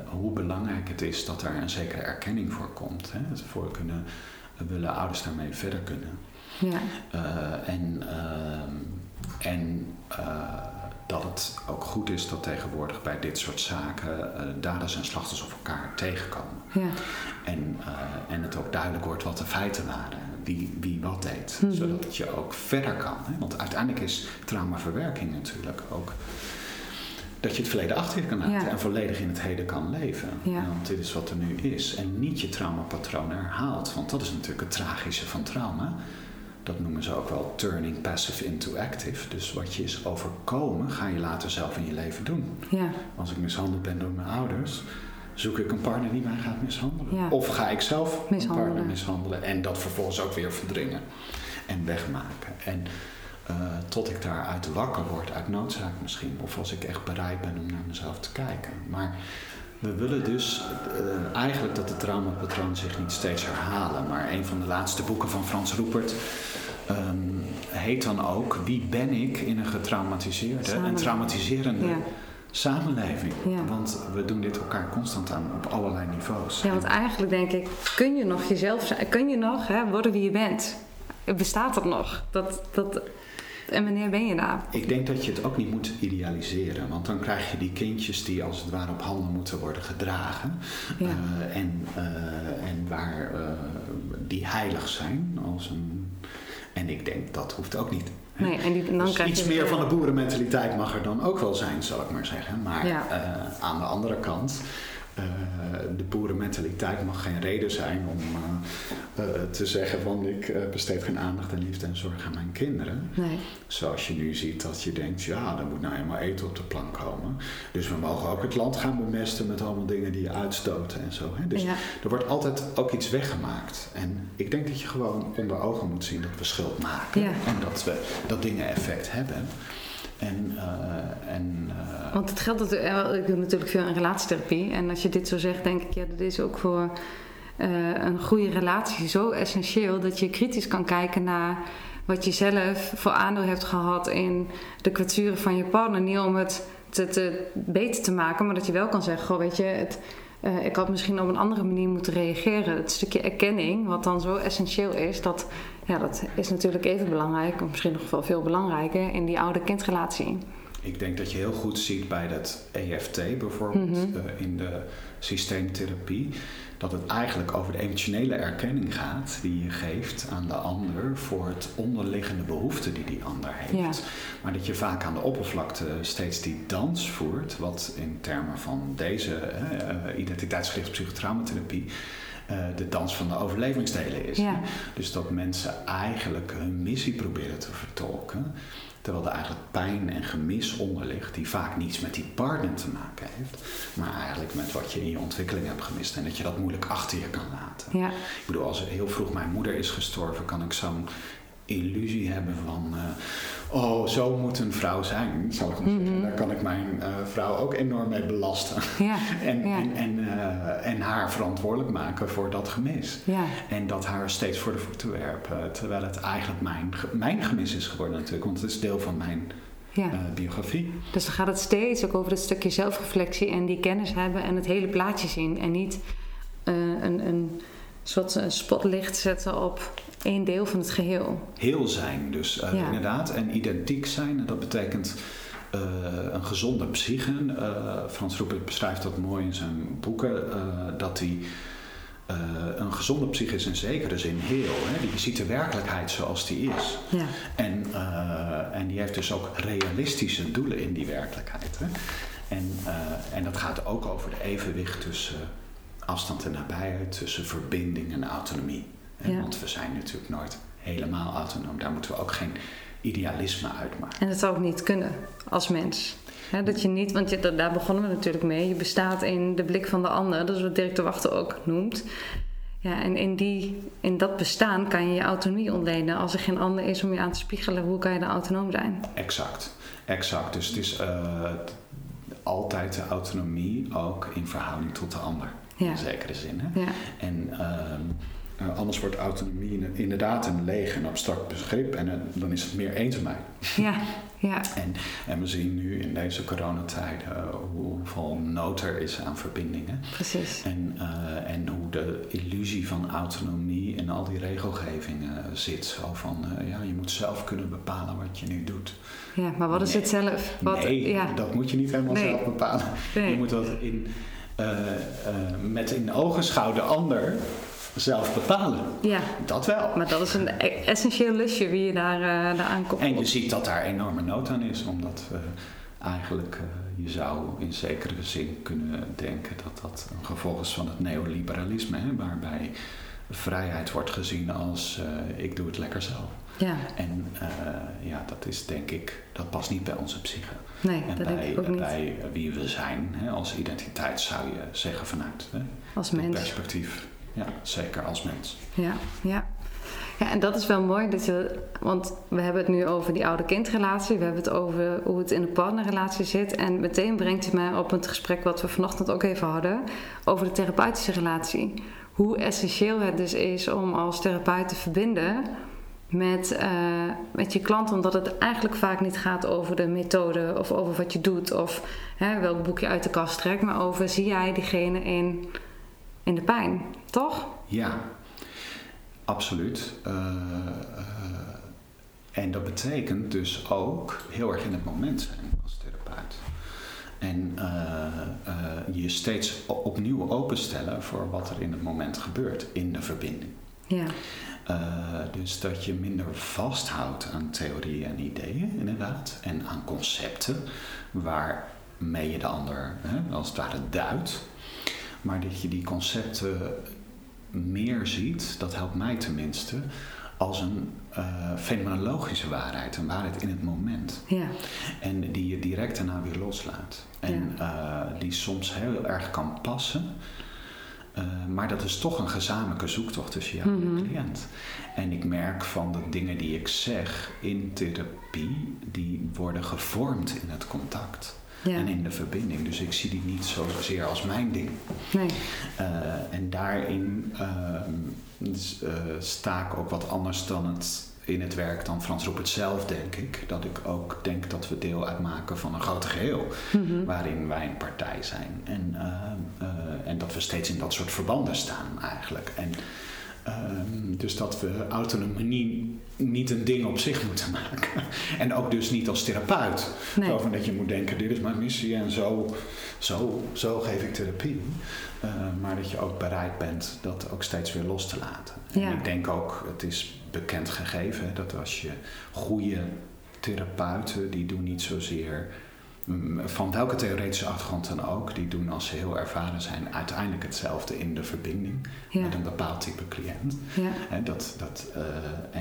hoe belangrijk het is dat er een zekere erkenning voor komt. Hè? Voor kunnen, willen ouders daarmee verder kunnen. Ja, en ehm, en dat het ook goed is dat tegenwoordig bij dit soort zaken eh, daders en slachtoffers op elkaar tegenkomen. ja, En, eh, en het ook duidelijk wordt wat de feiten waren. Wie, wie wat deed. Mhm. Zodat je ook verder kan. Hè? Want uiteindelijk is traumaverwerking natuurlijk ook dat je het verleden achter je kan laten. Ja. En volledig in het heden kan leven. Ja. Want dit is wat er nu is. En niet je traumapatronen herhaalt. Want dat is natuurlijk het tragische van trauma. Dat noemen ze ook wel turning passive into active. Dus wat je is overkomen, ga je later zelf in je leven doen. ja, Als ik mishandeld ben door mijn ouders, zoek ik een partner die mij gaat mishandelen. Ja. Of ga ik zelf een partner mishandelen en dat vervolgens ook weer verdringen en wegmaken. En eh, tot ik daaruit wakker word, uit noodzaak misschien. Of als ik echt bereid ben om naar mezelf te kijken. Maar we willen dus eh, eigenlijk dat de traumapatronen zich niet steeds herhalen. Maar een van de laatste boeken van Frans Roepert ehm, heet dan ook Wie ben ik in een getraumatiseerde en traumatiserende ja. samenleving. Ja. Want we doen dit elkaar constant aan op allerlei niveaus. Ja, want eigenlijk denk ik, kun je nog jezelf zijn? Kun je nog hè, worden wie je bent? Bestaat dat nog? Dat, dat, en wanneer ben je daar? Ik denk dat je het ook niet moet idealiseren. Want dan krijg je die kindjes die als het ware op handen moeten worden gedragen. Ja. Eh, en, eh, en waar eh, die heilig zijn. Als een... En ik denk dat hoeft ook niet. hè. Nee, en, die, dan Dus krijg iets je meer van de boerenmentaliteit mag er dan ook wel zijn, zal ik maar zeggen. Maar Ja. aan de andere kant, eh, de boerenmentaliteit mag geen reden zijn om eh, eh, te zeggen van ik besteed geen aandacht en liefde en zorg aan mijn kinderen. Nee, Zoals je nu ziet dat je denkt, ja, er moet nou helemaal eten op de plank komen. Dus we mogen ook het land gaan bemesten met allemaal dingen die je uitstoten en zo. Hè? Dus ja, er wordt altijd ook iets weggemaakt. En ik denk dat je gewoon onder ogen moet zien dat we schuld maken. Ja. En dat, we, dat dingen effect hebben. En, eh, en eh, want het geldt natuurlijk, eh, ik doe natuurlijk veel in relatietherapie. En als je dit zo zegt, denk ik, ja, dat is ook voor een goede relatie zo essentieel dat je kritisch kan kijken naar wat je zelf voor aandeel hebt gehad in de kwetsuren van je partner. Niet om het te, te beter te maken, maar dat je wel kan zeggen, goh, weet je, het, ik had misschien op een andere manier moeten reageren. Het stukje erkenning, wat dan zo essentieel is, dat, ja, dat is natuurlijk even belangrijk, of misschien nog wel veel belangrijker in die oude-kindrelatie. ik denk dat je heel goed ziet bij dat EFT bijvoorbeeld, Mhm. eh, in de systeemtherapie, dat het eigenlijk over de emotionele erkenning gaat die je geeft aan de ander voor het onderliggende behoefte die die ander heeft. Ja. Maar dat je vaak aan de oppervlakte steeds die dans voert, wat in termen van deze eh, identiteitsgerichte psychotraumatherapie eh, de dans van de overlevingsdelen is. Ja. Dus dat mensen eigenlijk hun missie proberen te vertolken, terwijl er eigenlijk pijn en gemis onder ligt, die vaak niets met die partner te maken heeft, maar eigenlijk met wat je in je ontwikkeling hebt gemist en dat je dat moeilijk achter je kan laten. Ja, Ik bedoel, als heel vroeg mijn moeder is gestorven, kan ik zo'n illusie hebben van. eh, oh, zo moet een vrouw zijn, zal ik maar zeggen. Mhm. Daar kan ik mijn eh, vrouw ook enorm mee belasten. ja, [LAUGHS] En, Ja. en, en, eh, en haar verantwoordelijk maken voor dat gemis. ja. En dat haar steeds voor de voeten werpen. Terwijl het eigenlijk mijn, mijn gemis is geworden natuurlijk. Want het is deel van mijn ja. eh, biografie. Dus dan gaat het steeds ook over het stukje zelfreflectie en die kennis hebben en het hele plaatje zien. En niet een, een soort eh, spotlicht zetten op één deel van het geheel. Heel zijn dus, eh, Ja. inderdaad. En identiek zijn, en dat betekent eh, een gezonde psyche. Eh, Frans Roepert beschrijft dat mooi in zijn boeken. dat hij eh, een gezonde psyche is in zekere zin heel. Hè? Die ziet de werkelijkheid zoals die is. Ja, En, en die heeft dus ook realistische doelen in die werkelijkheid. Hè? En, en dat gaat ook over de evenwicht tussen afstand en nabijheid, tussen verbinding en autonomie. Ja. Want we zijn natuurlijk nooit helemaal autonoom. Daar moeten we ook geen idealisme uitmaken. en dat zou ook niet kunnen als mens. Dat je niet, want je, daar begonnen we natuurlijk mee. Je bestaat in de blik van de ander. Dat is wat Dirk de Wachter ook noemt. Ja, en in, die, in dat bestaan kan je je autonomie ontlenen. Als er geen ander is om je aan te spiegelen, hoe kan je dan autonoom zijn? Exact, exact. Dus het is uh, altijd de autonomie ook in verhouding tot de ander. Ja. In zekere zin. Hè? Ja. En uh, anders wordt autonomie inderdaad een leeg en abstract begrip. En uh, dan is het meer eenzaamheid. Ja, ja. En, en we zien nu in deze coronatijden hoeveel nood er is aan verbindingen. Precies. En, uh, en hoe de illusie van autonomie in al die regelgevingen zit. Zo van, uh, ja, je moet zelf kunnen bepalen wat je nu doet. Ja, maar wat is het zelf? Wat, nee, ja. dat moet je niet helemaal Nee. zelf bepalen. Je moet dat in, met in ogenschouw de ander zelf bepalen. Ja, Dat wel. maar dat is een e- essentieel lusje wie je daar, uh, daar aankomt. En je ziet dat daar enorme nood aan is, omdat uh, eigenlijk uh, je zou in zekere zin kunnen denken dat dat een gevolg is van het neoliberalisme, hè, waarbij vrijheid wordt gezien als uh, ik doe het lekker zelf. Ja. En ja, dat is denk ik, dat past niet bij onze psyche. Nee, en dat bij, denk ik ook niet. bij wie we zijn hè, als identiteit zou je zeggen vanuit hè, Als mens. perspectief. Ja, zeker als mens. Ja, ja. Ja, en dat is wel mooi, dat je, want we hebben het nu over die oude-kindrelatie. We hebben het over hoe het in een partnerrelatie zit. En meteen brengt het mij op het gesprek wat we vanochtend ook even hadden... over de therapeutische relatie. Hoe essentieel het dus is om als therapeut te verbinden met, uh, met je klant. Omdat het eigenlijk vaak niet gaat over de methode of over wat je doet... of hè, welk boek je uit de kast trekt, maar over zie jij diegene in, in de pijn, toch? Ja, absoluut. Uh, uh, en dat betekent dus ook heel erg in het moment zijn als therapeut. En uh, je steeds opnieuw openstellen voor wat er in het moment gebeurt in de verbinding. Ja. dus dat je minder vasthoudt aan theorieën en ideeën, inderdaad, en aan concepten waarmee je de ander hè, als het ware duidt. Maar dat je die concepten meer ziet, dat helpt mij tenminste, als een uh, fenomenologische waarheid, een waarheid in het moment. Ja. En die je direct daarna weer loslaat. En ja. uh, die soms heel erg kan passen. Uh, maar dat is toch een gezamenlijke zoektocht tussen jou Mhm. en je cliënt. En ik merk van de dingen die ik zeg in therapie, die worden gevormd in het contact. Ja. En in de verbinding. Dus ik zie die niet zozeer als mijn ding. Nee. Uh, en daarin uh, sta ik ook wat anders dan het in het werk dan Frans Roepert zelf, denk ik. Dat ik ook denk dat we deel uitmaken van een groot geheel. Mm -hmm. Waarin wij een partij zijn. En, uh, en dat we steeds in dat soort verbanden staan eigenlijk. En, ehm, dus dat we autonomie niet een ding op zich moeten [LAUGHS] maken. En ook dus niet als therapeut. Nee. Zo van dat je moet denken, dit is mijn missie en zo, zo, zo geef ik therapie. Uh, maar dat je ook bereid bent dat ook steeds weer los te laten. En ik denk ook, het is bekend gegeven, dat als je goede therapeuten, die doen niet zozeer van welke theoretische achtergrond dan ook, die doen als ze heel ervaren zijn uiteindelijk hetzelfde in de verbinding Ja. met een bepaald type cliënt. Ja. Hè, dat, dat, uh,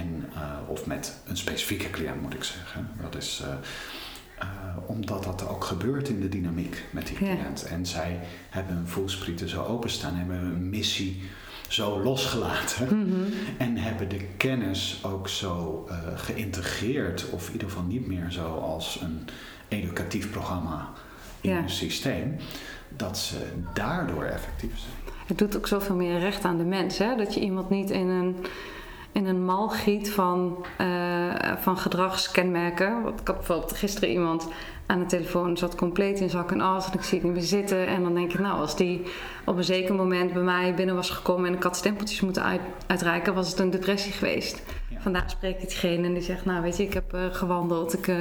en, uh, of met een specifieke cliënt moet ik zeggen. Dat is uh, omdat dat ook gebeurt in de dynamiek met die Ja. cliënt. En zij hebben hun voelsprieten zo openstaan, hebben hun missie zo losgelaten Mhm. en hebben de kennis ook zo geïntegreerd, of in ieder geval niet meer zo als een educatief programma in Ja. hun systeem, dat ze daardoor effectief zijn. Het doet ook zoveel meer recht aan de mens. Hè? Dat je iemand niet in een, in een mal giet van, eh, van gedragskenmerken. Want ik had bijvoorbeeld gisteren iemand aan de telefoon zat compleet in zak en as en ik zie het niet meer zitten. En dan denk ik, nou, als die op een zeker moment bij mij binnen was gekomen en ik had stempeltjes moeten uit, uitreiken, was het een depressie geweest. Vandaag spreek ik diegene en die zegt, nou weet je, ik heb uh, gewandeld, ik uh,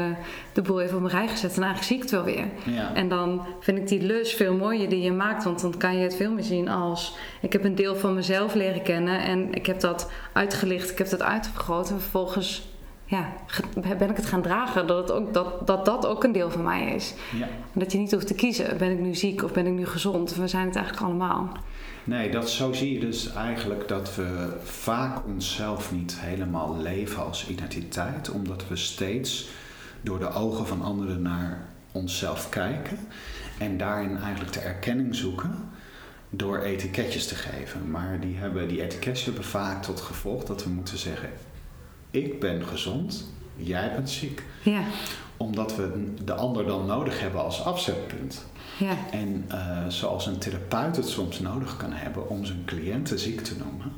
de boel even op mijn rij gezet en eigenlijk zie ik het wel weer. Ja. En dan vind ik die lus veel mooier die je maakt, want dan kan je het veel meer zien als ik heb een deel van mezelf leren kennen en ik heb dat uitgelicht, ik heb dat uitvergroot en vervolgens ja, ben ik het gaan dragen dat, het ook, dat, dat dat ook een deel van mij is. Ja. En dat je niet hoeft te kiezen, ben ik nu ziek of ben ik nu gezond? We zijn het eigenlijk allemaal. Nee, dat, zo zie je dus eigenlijk dat we vaak onszelf niet helemaal leven als identiteit, omdat we steeds door de ogen van anderen naar onszelf kijken en daarin eigenlijk de erkenning zoeken door etiketjes te geven. Maar die, hebben, die etiketjes hebben vaak tot gevolg dat we moeten zeggen: Ik ben gezond, jij bent ziek. Ja. Omdat we de ander dan nodig hebben als afzetpunt. Ja. En uh, zoals een therapeut het soms nodig kan hebben om zijn cliënten ziek te noemen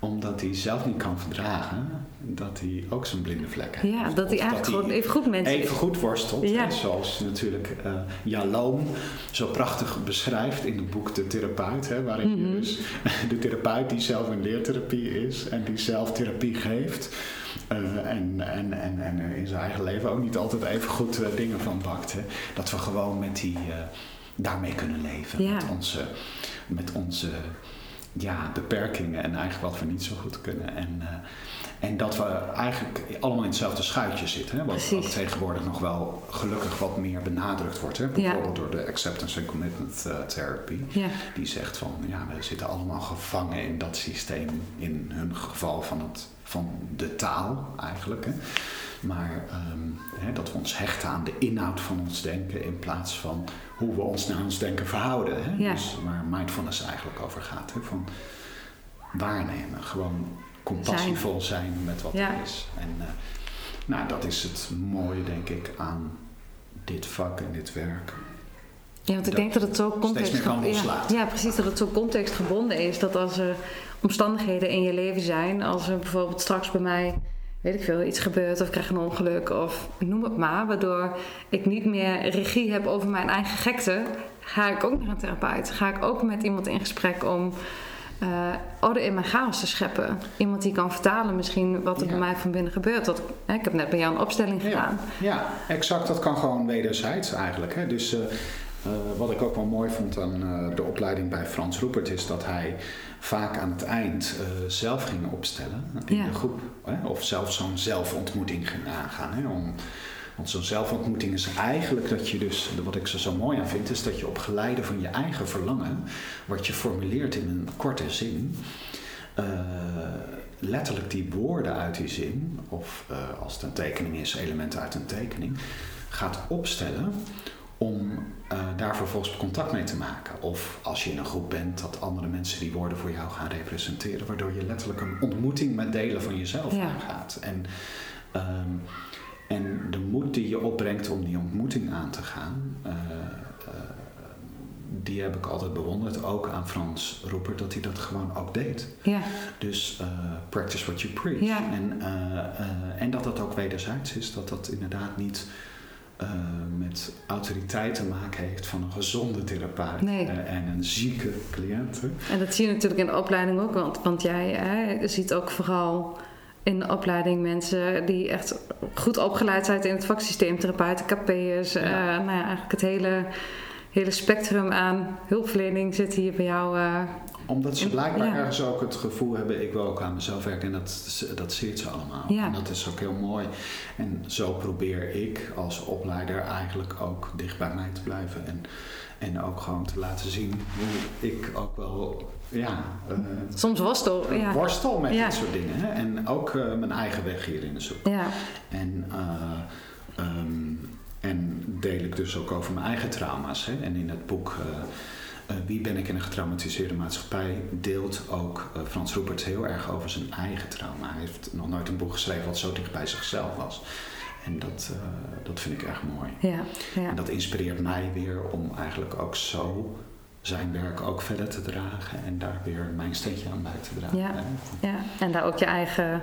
omdat hij zelf niet kan verdragen dat hij ook zijn blinde vlek heeft. Ja, dat hij eigenlijk gewoon even goed mensen Even goed worstelt. Ja. zoals natuurlijk uh, Jaloom zo prachtig beschrijft in het boek De Therapeut. Hè, waarin mm je dus [LAUGHS] de therapeut die zelf in leertherapie is en die zelf therapie geeft. Uh, en, en, en, en in zijn eigen leven ook niet altijd even goed uh, dingen van bakt. Hè. Dat we gewoon met die, daarmee kunnen leven. Ja. Met onze, met onze ja, beperkingen en eigenlijk wat we niet zo goed kunnen. En, uh, en dat we eigenlijk allemaal in hetzelfde schuitje zitten. Hè? Wat Precies. ook tegenwoordig nog wel gelukkig wat meer benadrukt wordt. Hè? Bijvoorbeeld door de Acceptance and Commitment uh, Therapy. Ja. Die zegt van ja, we zitten allemaal gevangen in dat systeem. In hun geval van, het, van de taal eigenlijk. Hè? Maar um, hè, dat we ons hechten aan de inhoud van ons denken in plaats van hoe we ons naar ons denken verhouden. Hè? Ja. Dus waar mindfulness eigenlijk over gaat. Hè? Van waarnemen, gewoon compassievol zijn, met wat ja. er is. En uh, nou, dat is het mooie, denk ik, aan dit vak en dit werk. Ja, want ik denk dat het zo context kan ja, ja, precies, dat het zo contextgebonden is. Dat als er omstandigheden in je leven zijn, als er bijvoorbeeld straks bij mij weet ik veel, iets gebeurt of ik krijg een ongeluk of noem het maar, waardoor ik niet meer regie heb over mijn eigen gekte, ga ik ook naar een therapeut. Ga ik ook met iemand in gesprek om uh, orde in mijn chaos te scheppen. Iemand die kan vertalen misschien wat er Ja. bij mij van binnen gebeurt. Dat, hè, ik heb net bij jou een opstelling gedaan. Ja, ja, exact. Dat kan gewoon wederzijds eigenlijk. Hè. Dus uh, uh, wat ik ook wel mooi vond aan uh, de opleiding bij Frans Roepert is dat hij vaak aan het eind uh, zelf ging opstellen in Ja. de groep. Hè? Of zelf zo'n zelfontmoeting ging aangaan. Hè? Om, want zo'n zelfontmoeting is eigenlijk dat je dus, wat ik er zo mooi aan vind, is dat je op geleide van je eigen verlangen, wat je formuleert in een korte zin, letterlijk die woorden uit die zin, of als het een tekening is, elementen uit een tekening, gaat opstellen om uh, daar vervolgens contact mee te maken. Of als je in een groep bent, dat andere mensen die woorden voor jou gaan representeren, waardoor je letterlijk een ontmoeting met delen van jezelf Ja. aangaat. En, um, en de moed die je opbrengt om die ontmoeting aan te gaan, uh, uh, die heb ik altijd bewonderd. Ook aan Frans Roeper, dat hij dat gewoon ook deed. Ja, Dus uh, practice what you preach. Ja. En, en dat dat ook wederzijds is. Dat dat inderdaad niet uh, met autoriteit te maken heeft van een gezonde therapeut Nee. uh, en een zieke cliënt. en dat zie je natuurlijk in de opleiding ook. Want, want jij hè, ziet ook vooral in de opleiding mensen die echt goed opgeleid zijn in het vaksysteem. Therapeuten, KP'ers. Ja. eh, nou ja, eigenlijk het hele, hele spectrum aan hulpverlening zit hier bij jou. Eh, Omdat ze blijkbaar ja. ergens ook het gevoel hebben, ik wil ook aan mezelf werken en dat, dat ziet ze allemaal. Ja. En dat is ook heel mooi. En zo probeer ik als opleider eigenlijk ook dicht bij mij te blijven. En, en ook gewoon te laten zien hoe ik ook wel ja, eh, soms worstel. Ja. worstel met Ja. dit soort dingen. Hè? En ook eh, mijn eigen weg hierin zoek. ja, En, uh, um, en deel ik dus ook over mijn eigen trauma's. Hè? En in het boek Wie ben ik in een getraumatiseerde maatschappij deelt ook uh, Frans Roepert heel erg over zijn eigen trauma. Hij heeft nog nooit een boek geschreven wat zo dicht bij zichzelf was. En dat, dat vind ik erg mooi. ja, ja. En dat inspireert mij weer om eigenlijk ook zo zijn werk ook verder te dragen en daar weer mijn steentje aan bij te dragen. Ja. Ja. En daar ook je eigen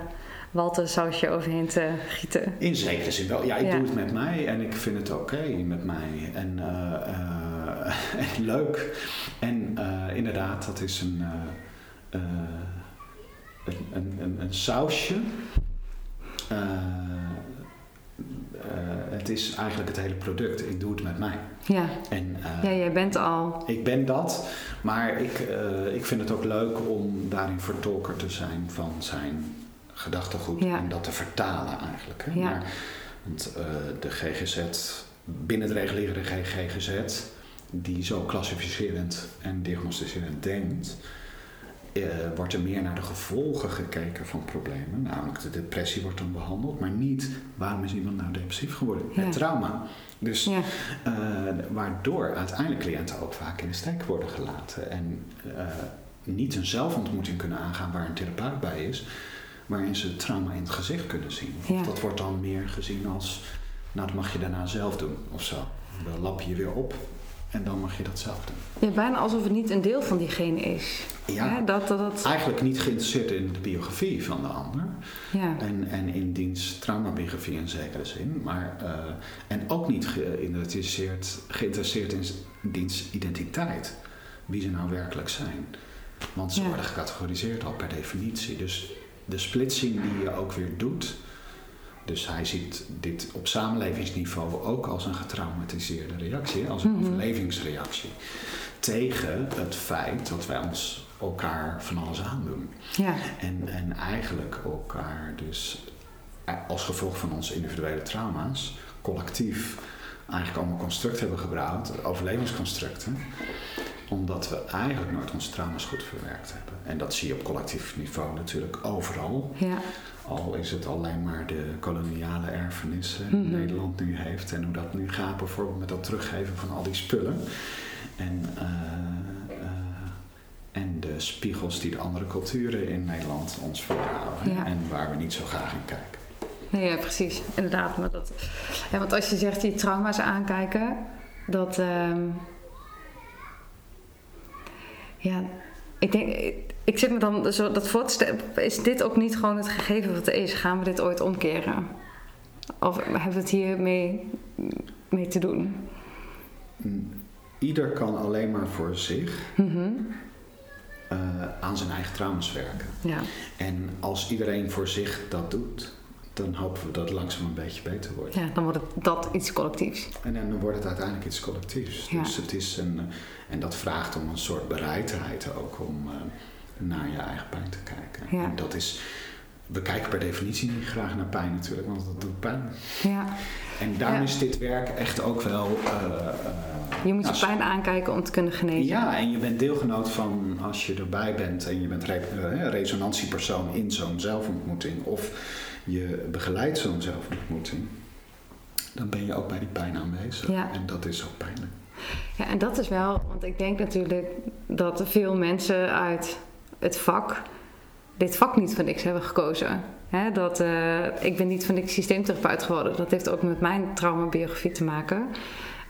waltersausje overheen te gieten. In zekere zin wel. Ja, ik Ja. doe het met mij en ik vind het oké met mij. En, uh, en [LAUGHS] leuk. En uh, inderdaad, dat is een, een, een, een, een sausje. het is eigenlijk het hele product. Ik doe het met mij. Ja, en, ja jij bent al. Ik ben dat. Maar ik, ik vind het ook leuk om daarin vertolker te zijn van zijn gedachtegoed Ja. en dat te vertalen eigenlijk. Hè? Ja. Maar, want de GGZ, binnen de reguliere GGZ, die zo klassificerend en diagnosticerend denkt, eh, wordt er meer naar de gevolgen gekeken van problemen. Namelijk de depressie wordt dan behandeld, maar niet waarom is iemand nou depressief geworden? Ja. Het trauma. Dus Ja. eh, waardoor uiteindelijk cliënten ook vaak in de steek worden gelaten en eh, niet een zelfontmoeting kunnen aangaan waar een therapeut bij is, waarin ze het trauma in het gezicht kunnen zien. Ja. Dat wordt dan meer gezien als, nou dat mag je daarna zelf doen of zo. Dan lap je weer op en dan mag je dat zelf doen. Ja, bijna alsof het niet een deel van diegene is. Ja. Dat, dat, dat, Eigenlijk niet geïnteresseerd in de biografie van de ander. ja. En, en in diens traumabiografie in zekere zin. Maar, eh, en ook niet geïnteresseerd, geïnteresseerd in diens identiteit. Wie ze nou werkelijk zijn. Want ze Ja. worden gecategoriseerd al per definitie. Dus de splitsing die je ook weer doet. Dus hij ziet dit op samenlevingsniveau ook als een getraumatiseerde reactie. Als een Mhm. overlevingsreactie. Tegen het feit dat wij ons elkaar van alles aandoen. ja. En, en eigenlijk elkaar dus eh, als gevolg van onze individuele trauma's collectief eigenlijk allemaal constructen hebben gebouwd, overlevingsconstructen, omdat we eigenlijk nooit onze trauma's goed verwerkt hebben. En dat zie je op collectief niveau natuurlijk overal. ja. Al is het alleen maar de koloniale erfenis eh, die Mhm. Nederland nu heeft en hoe dat nu gaat, bijvoorbeeld met dat teruggeven van al die spullen. En, eh, eh, en de spiegels die de andere culturen in Nederland ons voorhouden Ja. en waar we niet zo graag in kijken. Nee, ja, precies. Inderdaad. Maar dat, ja, want als je zegt die trauma's aankijken, dat. ehm, ja, ik denk. Ik, zit me dan zo dat voor. Is dit ook niet gewoon het gegeven wat er is? Gaan we dit ooit omkeren? Of hebben we het hier mee, mee te doen? Mm, Ieder kan alleen maar voor zich Mhm. eh, aan zijn eigen trauma's werken. Ja, En als iedereen voor zich dat doet, dan hopen we dat het langzaam een beetje beter wordt. ja, dan wordt het dat iets collectiefs. En dan wordt het uiteindelijk iets collectiefs. Ja. Dus het is een, eh, en dat vraagt om een soort bereidheid ook om eh, naar je eigen pijn te kijken. Ja. En dat is, we kijken per definitie niet graag naar pijn natuurlijk, want dat doet pijn. Ja, En daarom Ja. is dit werk echt ook wel. eh, je moet nou, je pijn aankijken om te kunnen genezen. Ja, en je bent deelgenoot van als je erbij bent en je bent re- resonantiepersoon in zo'n zelfontmoeting of je begeleidt zo'n zelfontmoeting, dan ben je ook bij die pijn aanwezig. Ja. En dat is ook pijnlijk. Ja, en dat is wel, want ik denk natuurlijk dat veel mensen uit het vak dit vak niet voor niks hebben gekozen. Dat, eh, ik ben niet van niks systeemtherapeut geworden. Dat heeft ook met mijn traumabiografie te maken.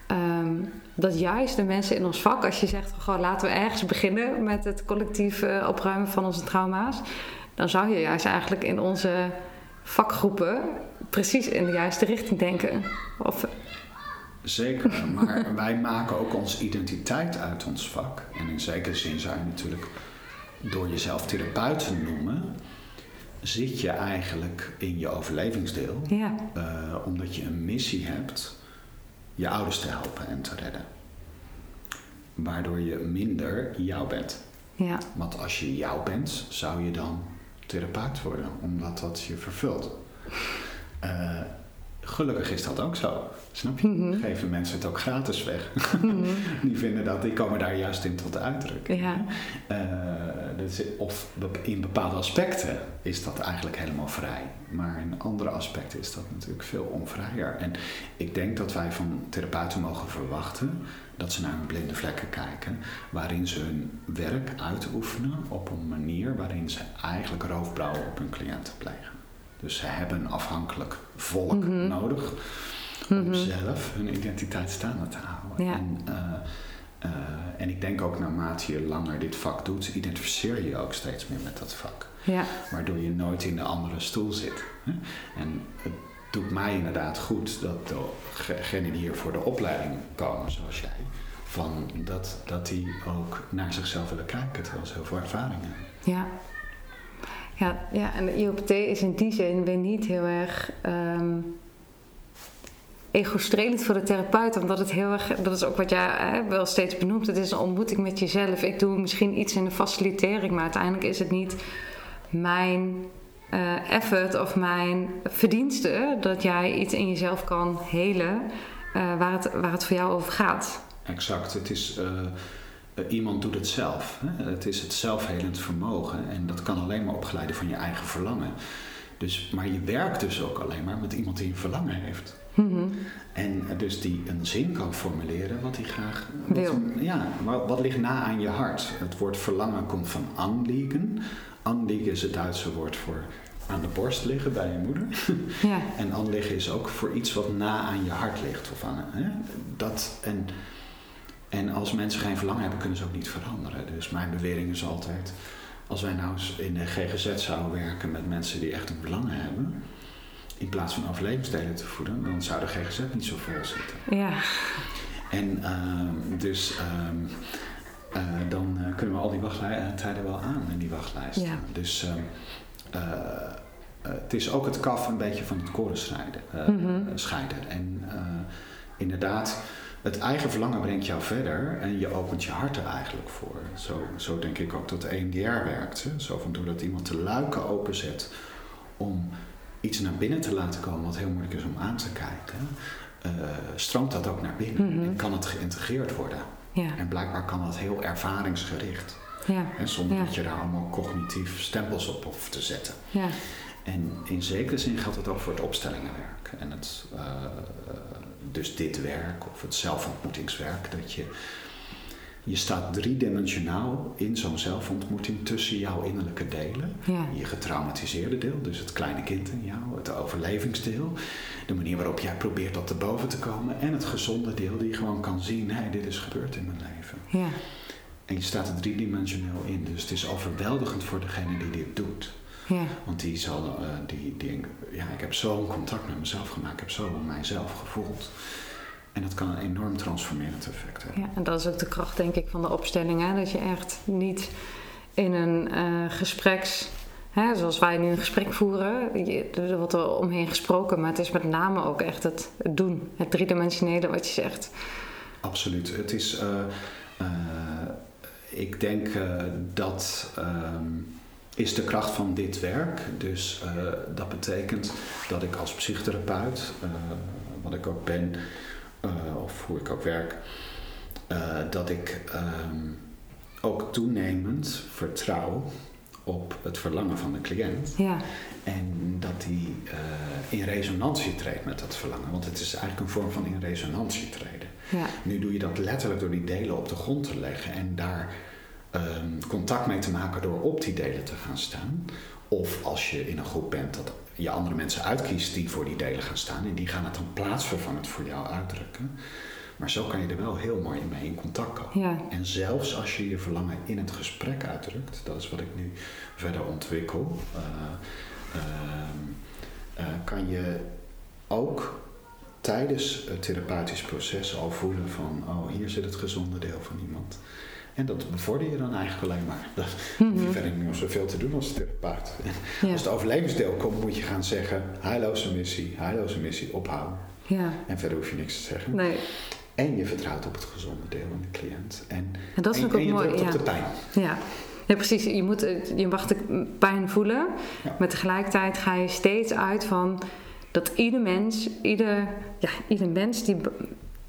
Ehm, dat juist de mensen in ons vak, als je zegt, gewoon laten we ergens beginnen met het collectief eh, opruimen van onze trauma's, dan zou je juist eigenlijk in onze vakgroepen precies in de juiste richting denken. Of, Zeker, maar [LAUGHS] wij maken ook onze identiteit uit ons vak. En in zekere zin zou je natuurlijk door jezelf therapeut te noemen, zit je eigenlijk in je overlevingsdeel. ja, Eh, omdat je een missie hebt je ouders te helpen en te redden. Waardoor je minder jou bent. ja, Want als je jou bent, zou je dan therapeut worden, omdat dat je vervult. Eh, gelukkig is dat ook zo. Snap je? Mhm. Geven mensen het ook gratis weg. Mhm. [LAUGHS] Die vinden dat, die komen daar juist in tot uitdrukking. ja. Eh, dus of in bepaalde aspecten is dat eigenlijk helemaal vrij. Maar in andere aspecten is dat natuurlijk veel onvrijer. En ik denk dat wij van therapeuten mogen verwachten dat ze naar hun blinde vlekken kijken, waarin ze hun werk uitoefenen op een manier waarin ze eigenlijk roofbouwen op hun cliënten plegen. Dus ze hebben een afhankelijk volk Mhm. nodig om Mhm. zelf hun identiteit staande te houden. Ja. En, eh, eh, en ik denk ook naarmate je langer dit vak doet, identificeer je je ook steeds meer met dat vak. ja. Waardoor je nooit in de andere stoel zit. Hè? En het doet mij inderdaad goed dat degenen die hier voor de opleiding komen, zoals jij, van dat, dat die ook naar zichzelf willen kijken, terwijl ze heel veel ervaring hebben. Ja. Ja, ja, en de IOPT is in die zin weer niet heel erg ehm ego-strelend voor de therapeut. Omdat het heel erg, dat is ook wat jij hè, wel steeds benoemt, het is een ontmoeting met jezelf. Ik doe misschien iets in de facilitering, maar uiteindelijk is het niet mijn eh, effort of mijn verdienste dat jij iets in jezelf kan helen eh, waar, het, waar het voor jou over gaat. Exact. Het is, eh, eh, iemand doet het zelf. Hè? Het is het zelfhelend vermogen en dat kan alleen maar opgeleiden van je eigen verlangen. Dus, maar je werkt dus ook alleen maar met iemand die een verlangen heeft. Mhm. En eh, dus die een zin kan formuleren wat hij graag wat- Wil. ja, wat, ligt na aan je hart? Het woord verlangen komt van anliegen. Anliegen is het Duitse woord voor aan de borst liggen bij je moeder. [LAUGHS] Ja. En anliggen is ook voor iets wat na aan je hart ligt. Of aan, hè? Dat, en, en als mensen geen verlangen hebben, kunnen ze ook niet veranderen. Dus mijn bewering is altijd, als wij nou eens in de GGZ zouden werken met mensen die echt een verlangen hebben, in plaats van overlevingsdelen te voeden, dan zou de GGZ niet zo vol zitten. Ja. En ehm, dus ehm, eh, dan eh, kunnen we al die wachttijden wel aan in die wachtlijsten. Ja. Dus ehm, eh, eh, het is ook het kaf een beetje van het koren scheiden. eh, Mhm. scheiden. En eh, inderdaad, het eigen verlangen brengt jou verder en je opent je hart er eigenlijk voor. Zo, zo denk ik ook dat de EMDR werkt. Hè? Zo van doordat iemand de luiken openzet om iets naar binnen te laten komen wat heel moeilijk is om aan te kijken, eh, stroomt dat ook naar binnen Mhm. en kan het geïntegreerd worden. Ja. En blijkbaar kan dat heel ervaringsgericht. Ja. Hè, zonder Ja. dat je daar allemaal cognitief stempels op hoeft te zetten. Ja. En in zekere zin geldt het ook voor het opstellingenwerk. En het, eh, dus dit werk of het zelfontmoetingswerk. Dat je, je staat driedimensionaal in zo'n zelfontmoeting tussen jouw innerlijke delen. Ja. Je getraumatiseerde deel, dus het kleine kind in jou, het overlevingsdeel. De manier waarop jij probeert dat te boven te komen. En het gezonde deel die gewoon kan zien, hé, dit is gebeurd in mijn leven. Ja. En je staat er driedimensioneel in. Dus het is overweldigend voor degene die dit doet. Ja. Want die zal, eh, die, die, ja, ik heb zo'n contact met mezelf gemaakt, ik heb zo mijzelf gevoeld. En dat kan een enorm transformerend effect hebben. Ja, en dat is ook de kracht, denk ik, van de opstelling. Hè? Dat je echt niet in een eh, gespreks... Hè, zoals wij nu een gesprek voeren, je- er wordt er omheen gesproken, maar het is met name ook echt het, het doen. Het driedimensionele wat je zegt. Absoluut. Het is, eh, ik denk dat ehm, is de kracht van dit werk. Dus eh, dat betekent dat ik als psychotherapeut, eh, wat ik ook ben, eh, of hoe ik ook werk, dat ik ehm, ook toenemend vertrouw op het verlangen van de cliënt. Ja, En dat die in resonantie treedt met dat verlangen. Want het is eigenlijk een vorm van in resonantie treden. ja, Nu doe je dat letterlijk door die delen op de grond te leggen en daar ehm, contact mee te maken door op die delen te gaan staan. Of als je in een groep bent dat je andere mensen uitkiest die voor die delen gaan staan en die gaan het dan plaatsvervangend voor jou uitdrukken. Maar zo kan je er wel heel mooi mee in contact komen. ja, En zelfs als je je verlangen in het gesprek uitdrukt, dat is wat ik nu verder ontwikkel, eh, ehm, eh, kan je ook tijdens het therapeutisch proces al voelen van, oh hier zit het gezonde deel van iemand. En dat bevorder je dan eigenlijk alleen maar. Dat hoef je verder niet meer zoveel te doen als therapeut. ja, Als het overlevingsdeel komt, moet je gaan zeggen, heilloze missie, heilloze missie, ophouden. ja. En verder hoef je niks te zeggen. Nee, En je vertrouwt op het gezonde deel van de cliënt. En, en dat en, ook en je mooi. Ja. op de pijn. Ja. ja, precies. Je, moet, het- je mag de pijn voelen, Ja. maar tegelijkertijd ga je steeds uit van dat ieder mens, ieder, ja, ieder mens die,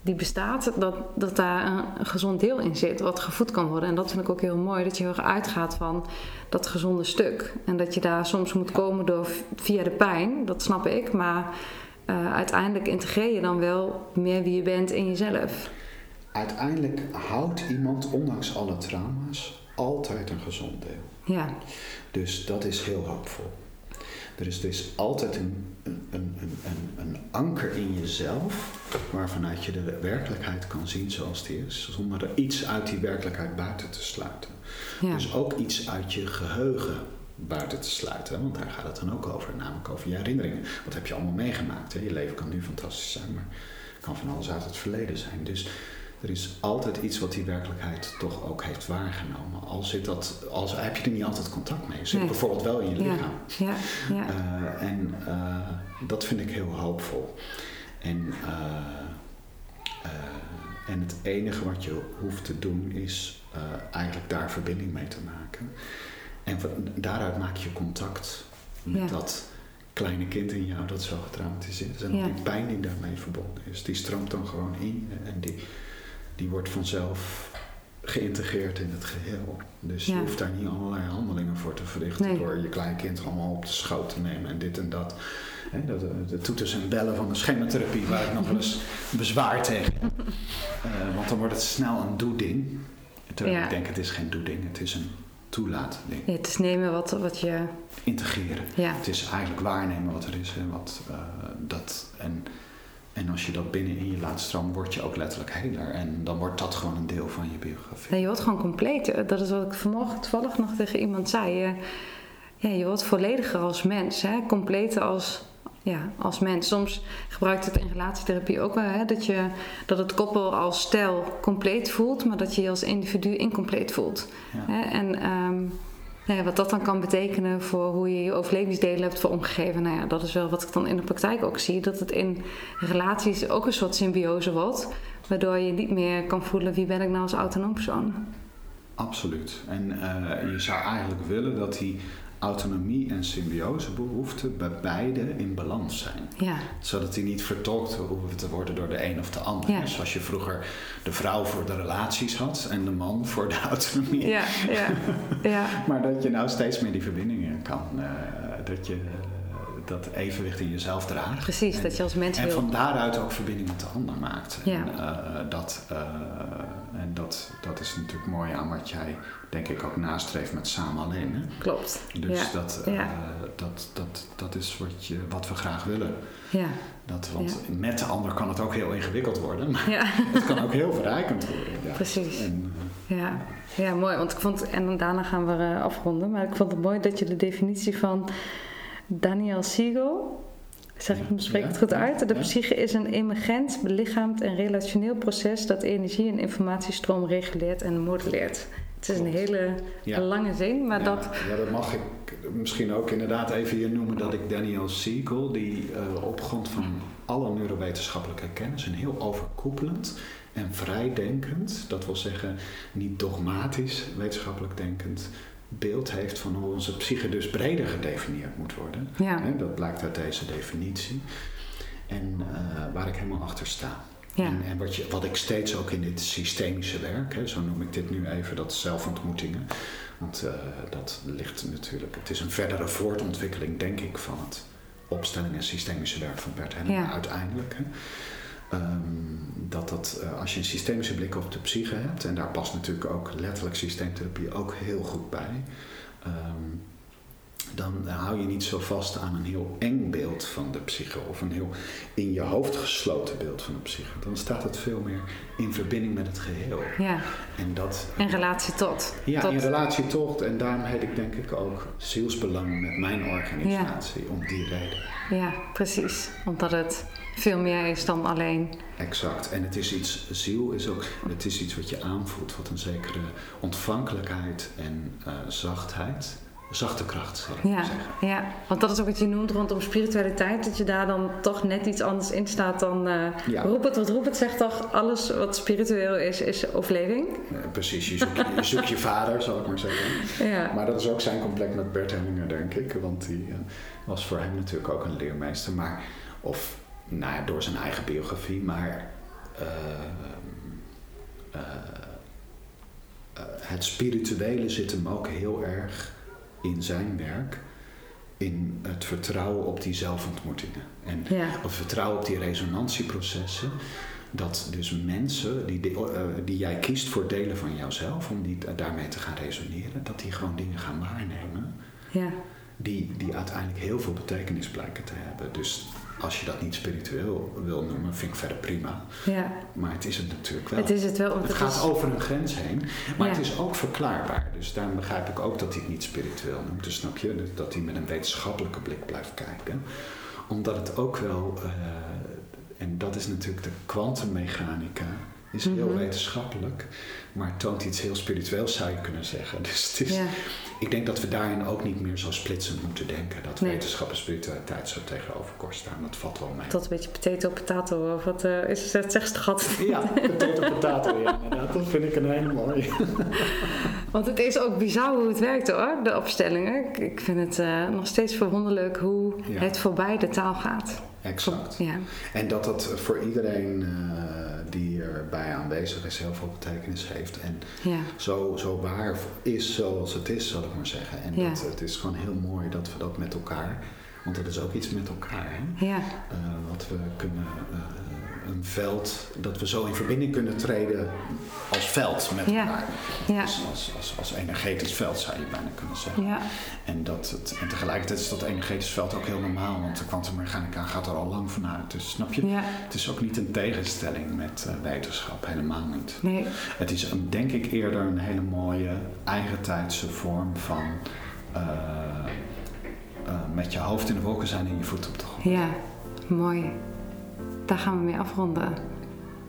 die bestaat, dat, dat daar een, gezond deel in zit, wat gevoed kan worden. En dat vind ik ook heel mooi, dat je heel erg uitgaat van dat gezonde stuk. En dat je daar soms moet komen door via de pijn, dat snap ik, maar eh, uiteindelijk integreer je dan wel meer wie je bent in jezelf. Uiteindelijk houdt iemand, ondanks alle trauma's, altijd een gezond deel. Ja, Dus dat is heel hoopvol. Er is dus altijd een, een, een, een, een- anker in jezelf waarvanuit je de werkelijkheid kan zien zoals die is, zonder er iets uit die werkelijkheid buiten te sluiten. ja, Dus ook iets uit je geheugen buiten te sluiten. Want daar gaat het dan ook over, namelijk over je herinneringen. Wat heb je allemaal meegemaakt? Hè? Je leven kan nu fantastisch zijn, maar het kan van alles uit het verleden zijn. Dus er is altijd iets wat die werkelijkheid toch ook heeft waargenomen. Al, zit dat, al heb je er niet altijd contact mee. Zit Nee. bijvoorbeeld wel in je lichaam. ja, ja. Eh, en eh, dat vind ik heel hoopvol. En, eh, en het enige wat je hoeft te doen is eigenlijk daar verbinding mee te maken. En van, daaruit maak je contact met Ja. dat kleine kind in jou dat zo getraumatiseerd is. En Ja. die pijn die daarmee verbonden is, die stroomt dan gewoon in en die, die wordt vanzelf geïntegreerd in het geheel. Dus je hoeft daar niet allerlei handelingen voor te verrichten Nee. door je kleinkind allemaal op de schoot te nemen en dit en dat. De, de, de toeters en bellen van de schematherapie waar ik nog wel eens bezwaar tegen heb. Eh, want dan wordt het snel een doe-ding. Terwijl Ja. ik denk het is geen doe-ding, het is een toelaat-ding. Ja, het is nemen wat, wat je... Integreren. Ja, Het is eigenlijk waarnemen wat er is en wat eh, dat. En, en als je dat binnen in je laat stromen, word je ook letterlijk heler. En dan wordt dat gewoon een deel van je biografie. Nee, je wordt gewoon compleet. Dat is wat ik vanmorgen toevallig nog tegen iemand zei. Je, ja, je wordt vollediger als mens. Hè? Completer als, ja, als mens. Soms gebruikt het in relatietherapie ook wel. Hè? Dat, je, dat het koppel als stijl compleet voelt. Maar dat je je als individu incompleet voelt. Ja. Hè? En ehm, nou wat dat dan kan betekenen voor hoe je je overlevingsdelen hebt voor omgegeven. Nou ja, dat is wel wat ik dan in de praktijk ook zie. Dat het in relaties ook een soort symbiose wordt. Waardoor je niet meer kan voelen wie ben ik nou als autonoom persoon. Absoluut. En eh, je zou eigenlijk willen dat die autonomie en symbiosebehoeften bij beide in balans zijn. Ja, Zodat die niet vertolkt hoeven te worden door de een of de ander. Ja. Zoals je vroeger de vrouw voor de relaties had en de man voor de autonomie. ja, ja. ja. [LAUGHS] Maar dat je nou steeds meer die verbindingen kan. eh, dat je dat evenwicht in jezelf draagt. Precies, En- dat je als mens En wil. van daaruit ook verbinding met de ander maakt. Ja. En, eh, dat, eh, en dat, dat is natuurlijk mooi aan wat jij, denk ik, ook nastreeft met Samen Alleen. Hè? Klopt. Dus ja. dat, eh, Ja. dat, dat, dat is wat, je, wat we graag willen. Ja. Dat, want met de ander kan het ook heel ingewikkeld worden, maar Ja, [LAUGHS] het kan ook heel verrijkend worden. Precies. En, Ja. ja, mooi. Want ik vond, en daarna gaan we afronden. Maar ik vond het mooi dat je de definitie van Daniel Siegel. Zeg ik, spreek ik het goed uit? De psyche is een emergent, belichaamd en relationeel proces dat energie- en informatiestroom reguleert en modelleert. Het is een hele Ja. lange zin, maar ja, dat. ja, dat mag ik misschien ook inderdaad even hier noemen dat ik Daniel Siegel, die eh, op grond van alle neurowetenschappelijke kennis en heel overkoepelend en vrijdenkend, dat wil zeggen niet dogmatisch wetenschappelijk denkend, beeld heeft van hoe onze psyche dus breder gedefinieerd moet worden. Ja, Hè, dat blijkt uit deze definitie. En eh, waar ik helemaal achter sta. ja, En, en wat, je, wat ik steeds ook in dit systemische werk, hè, zo noem ik dit nu even, dat zelfontmoetingen. Want eh, dat ligt natuurlijk, het is een verdere voortontwikkeling, denk ik, van het opstelling en systemische werk van Bert Hellinger Ja. uiteindelijk. Hè. Ehm, dat dat, eh, als je een systemische blik op de psyche hebt, en daar past natuurlijk ook letterlijk systeemtherapie ook heel goed bij, ehm, dan hou je niet zo vast aan een heel eng beeld van de psyche of een heel in je hoofd gesloten beeld van de psyche. Dan staat het veel meer in verbinding met het geheel. ja. En dat In relatie tot. ja, tot in relatie tot. En daarom heet ik denk ik ook zielsbelang met mijn organisatie. Om die reden. Ja, precies. Omdat het veel meer is dan alleen. Exact. En het is iets, ziel is ook, het is iets wat je aanvoelt. Wat een zekere ontvankelijkheid en eh, zachtheid. Zachte kracht, zal ik maar Ja, zeggen. ja, want dat is ook wat je noemt rondom spiritualiteit. Dat je daar dan toch net iets anders in staat dan... eh Ja. Het wat het zegt toch, alles wat spiritueel is, is overleving. Eh, precies, je zoekt je, je zoekt je vader, zal ik maar zeggen. Ja, Maar dat is ook zijn complex met Bert Hellinger, denk ik. Want die was voor hem natuurlijk ook een leermeester. Maar, of nou ja, door zijn eigen biografie. Maar eh, eh, eh, het spirituele zit hem ook heel erg in zijn werk. In het vertrouwen op die zelfontmoetingen. En ja, of vertrouwen op die resonantieprocessen. Dat dus mensen die, de- die jij kiest voor delen van jouzelf, om die, daarmee te gaan resoneren, dat die gewoon dingen gaan waarnemen ja, die, die uiteindelijk heel veel betekenis blijken te hebben. Dus als je dat niet spiritueel wil noemen, vind ik verder prima. ja. Maar het is het natuurlijk wel. Het is het wel. Het het gaat is, over een grens heen, maar Ja. het is ook verklaarbaar. Dus daarom begrijp ik ook dat hij het niet spiritueel noemt. Dus snap je, dat hij met een wetenschappelijke blik blijft kijken. Omdat het ook wel, eh, en dat is natuurlijk de kwantummechanica, is heel Mhm. wetenschappelijk, maar toont iets heel spiritueels zou je kunnen zeggen. [LAUGHS] Dus het is, ja, ik denk dat we daarin ook niet meer zo splitsend moeten denken. Dat Nee. wetenschap en spiritualiteit zo tegenover elkaar staan. Dat valt wel mee. tot een beetje potato potato. Of wat eh, is het? Zegt het gat. Ja, potato potato, ja, [LAUGHS] inderdaad. Dat vind ik een hele mooie. [LAUGHS] Want het is ook bizar hoe het werkt hoor, de opstellingen. Ik, vind het eh, nog steeds verwonderlijk hoe Ja. het voorbij de taal gaat. Exact. Ja, En dat dat voor iedereen eh, erbij aanwezig is heel veel betekenis heeft. En Ja. zo, zo waar is zoals het is, zal ik maar zeggen. En Ja. dat, het is gewoon heel mooi dat we dat met elkaar, want dat is ook iets met elkaar, hè? Ja. Eh, wat we kunnen, eh, een veld, dat we zo in verbinding kunnen treden als veld met Ja. elkaar. Ja. Als, als, als, als energetisch veld zou je bijna kunnen zeggen. Ja. En, dat het, en tegelijkertijd is dat energetisch veld ook heel normaal, want de kwantummechanica gaat er al lang vanuit. Dus snap je? Het is ook niet een tegenstelling met eh, wetenschap, helemaal niet. Nee. Het is een, denk ik eerder een hele mooie eigentijdse vorm van eh, eh, met je hoofd in de wolken zijn en je voet op de grond. Ja. Mooi. Daar gaan we mee afronden.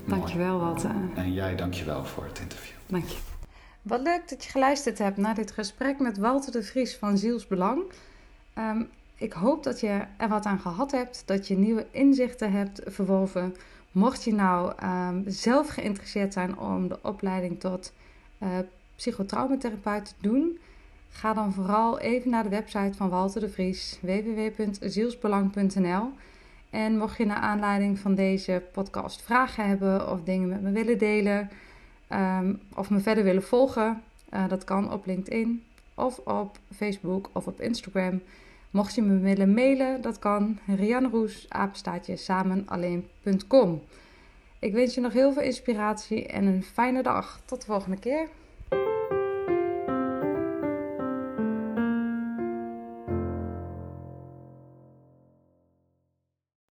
Dankjewel, Walter. En jij, dankjewel voor het interview. Dank je. Wat leuk dat je geluisterd hebt naar dit gesprek met Walter de Vries van Zielsbelang. Ehm, ik hoop dat je er wat aan gehad hebt, dat je nieuwe inzichten hebt verworven. Mocht je nou ehm, zelf geïnteresseerd zijn om de opleiding tot eh psychotraumatherapeut te doen, ga dan vooral even naar de website van Walter de Vries, www.zielsbelang.nl. En mocht je naar aanleiding van deze podcast vragen hebben of dingen met me willen delen, Ehm, of me verder willen volgen, eh, dat kan op LinkedIn of op Facebook of op Instagram. Mocht je me willen mailen, dat kan Roes apenstaatje samenalleen.com. Ik wens je nog heel veel inspiratie en een fijne dag. Tot de volgende keer.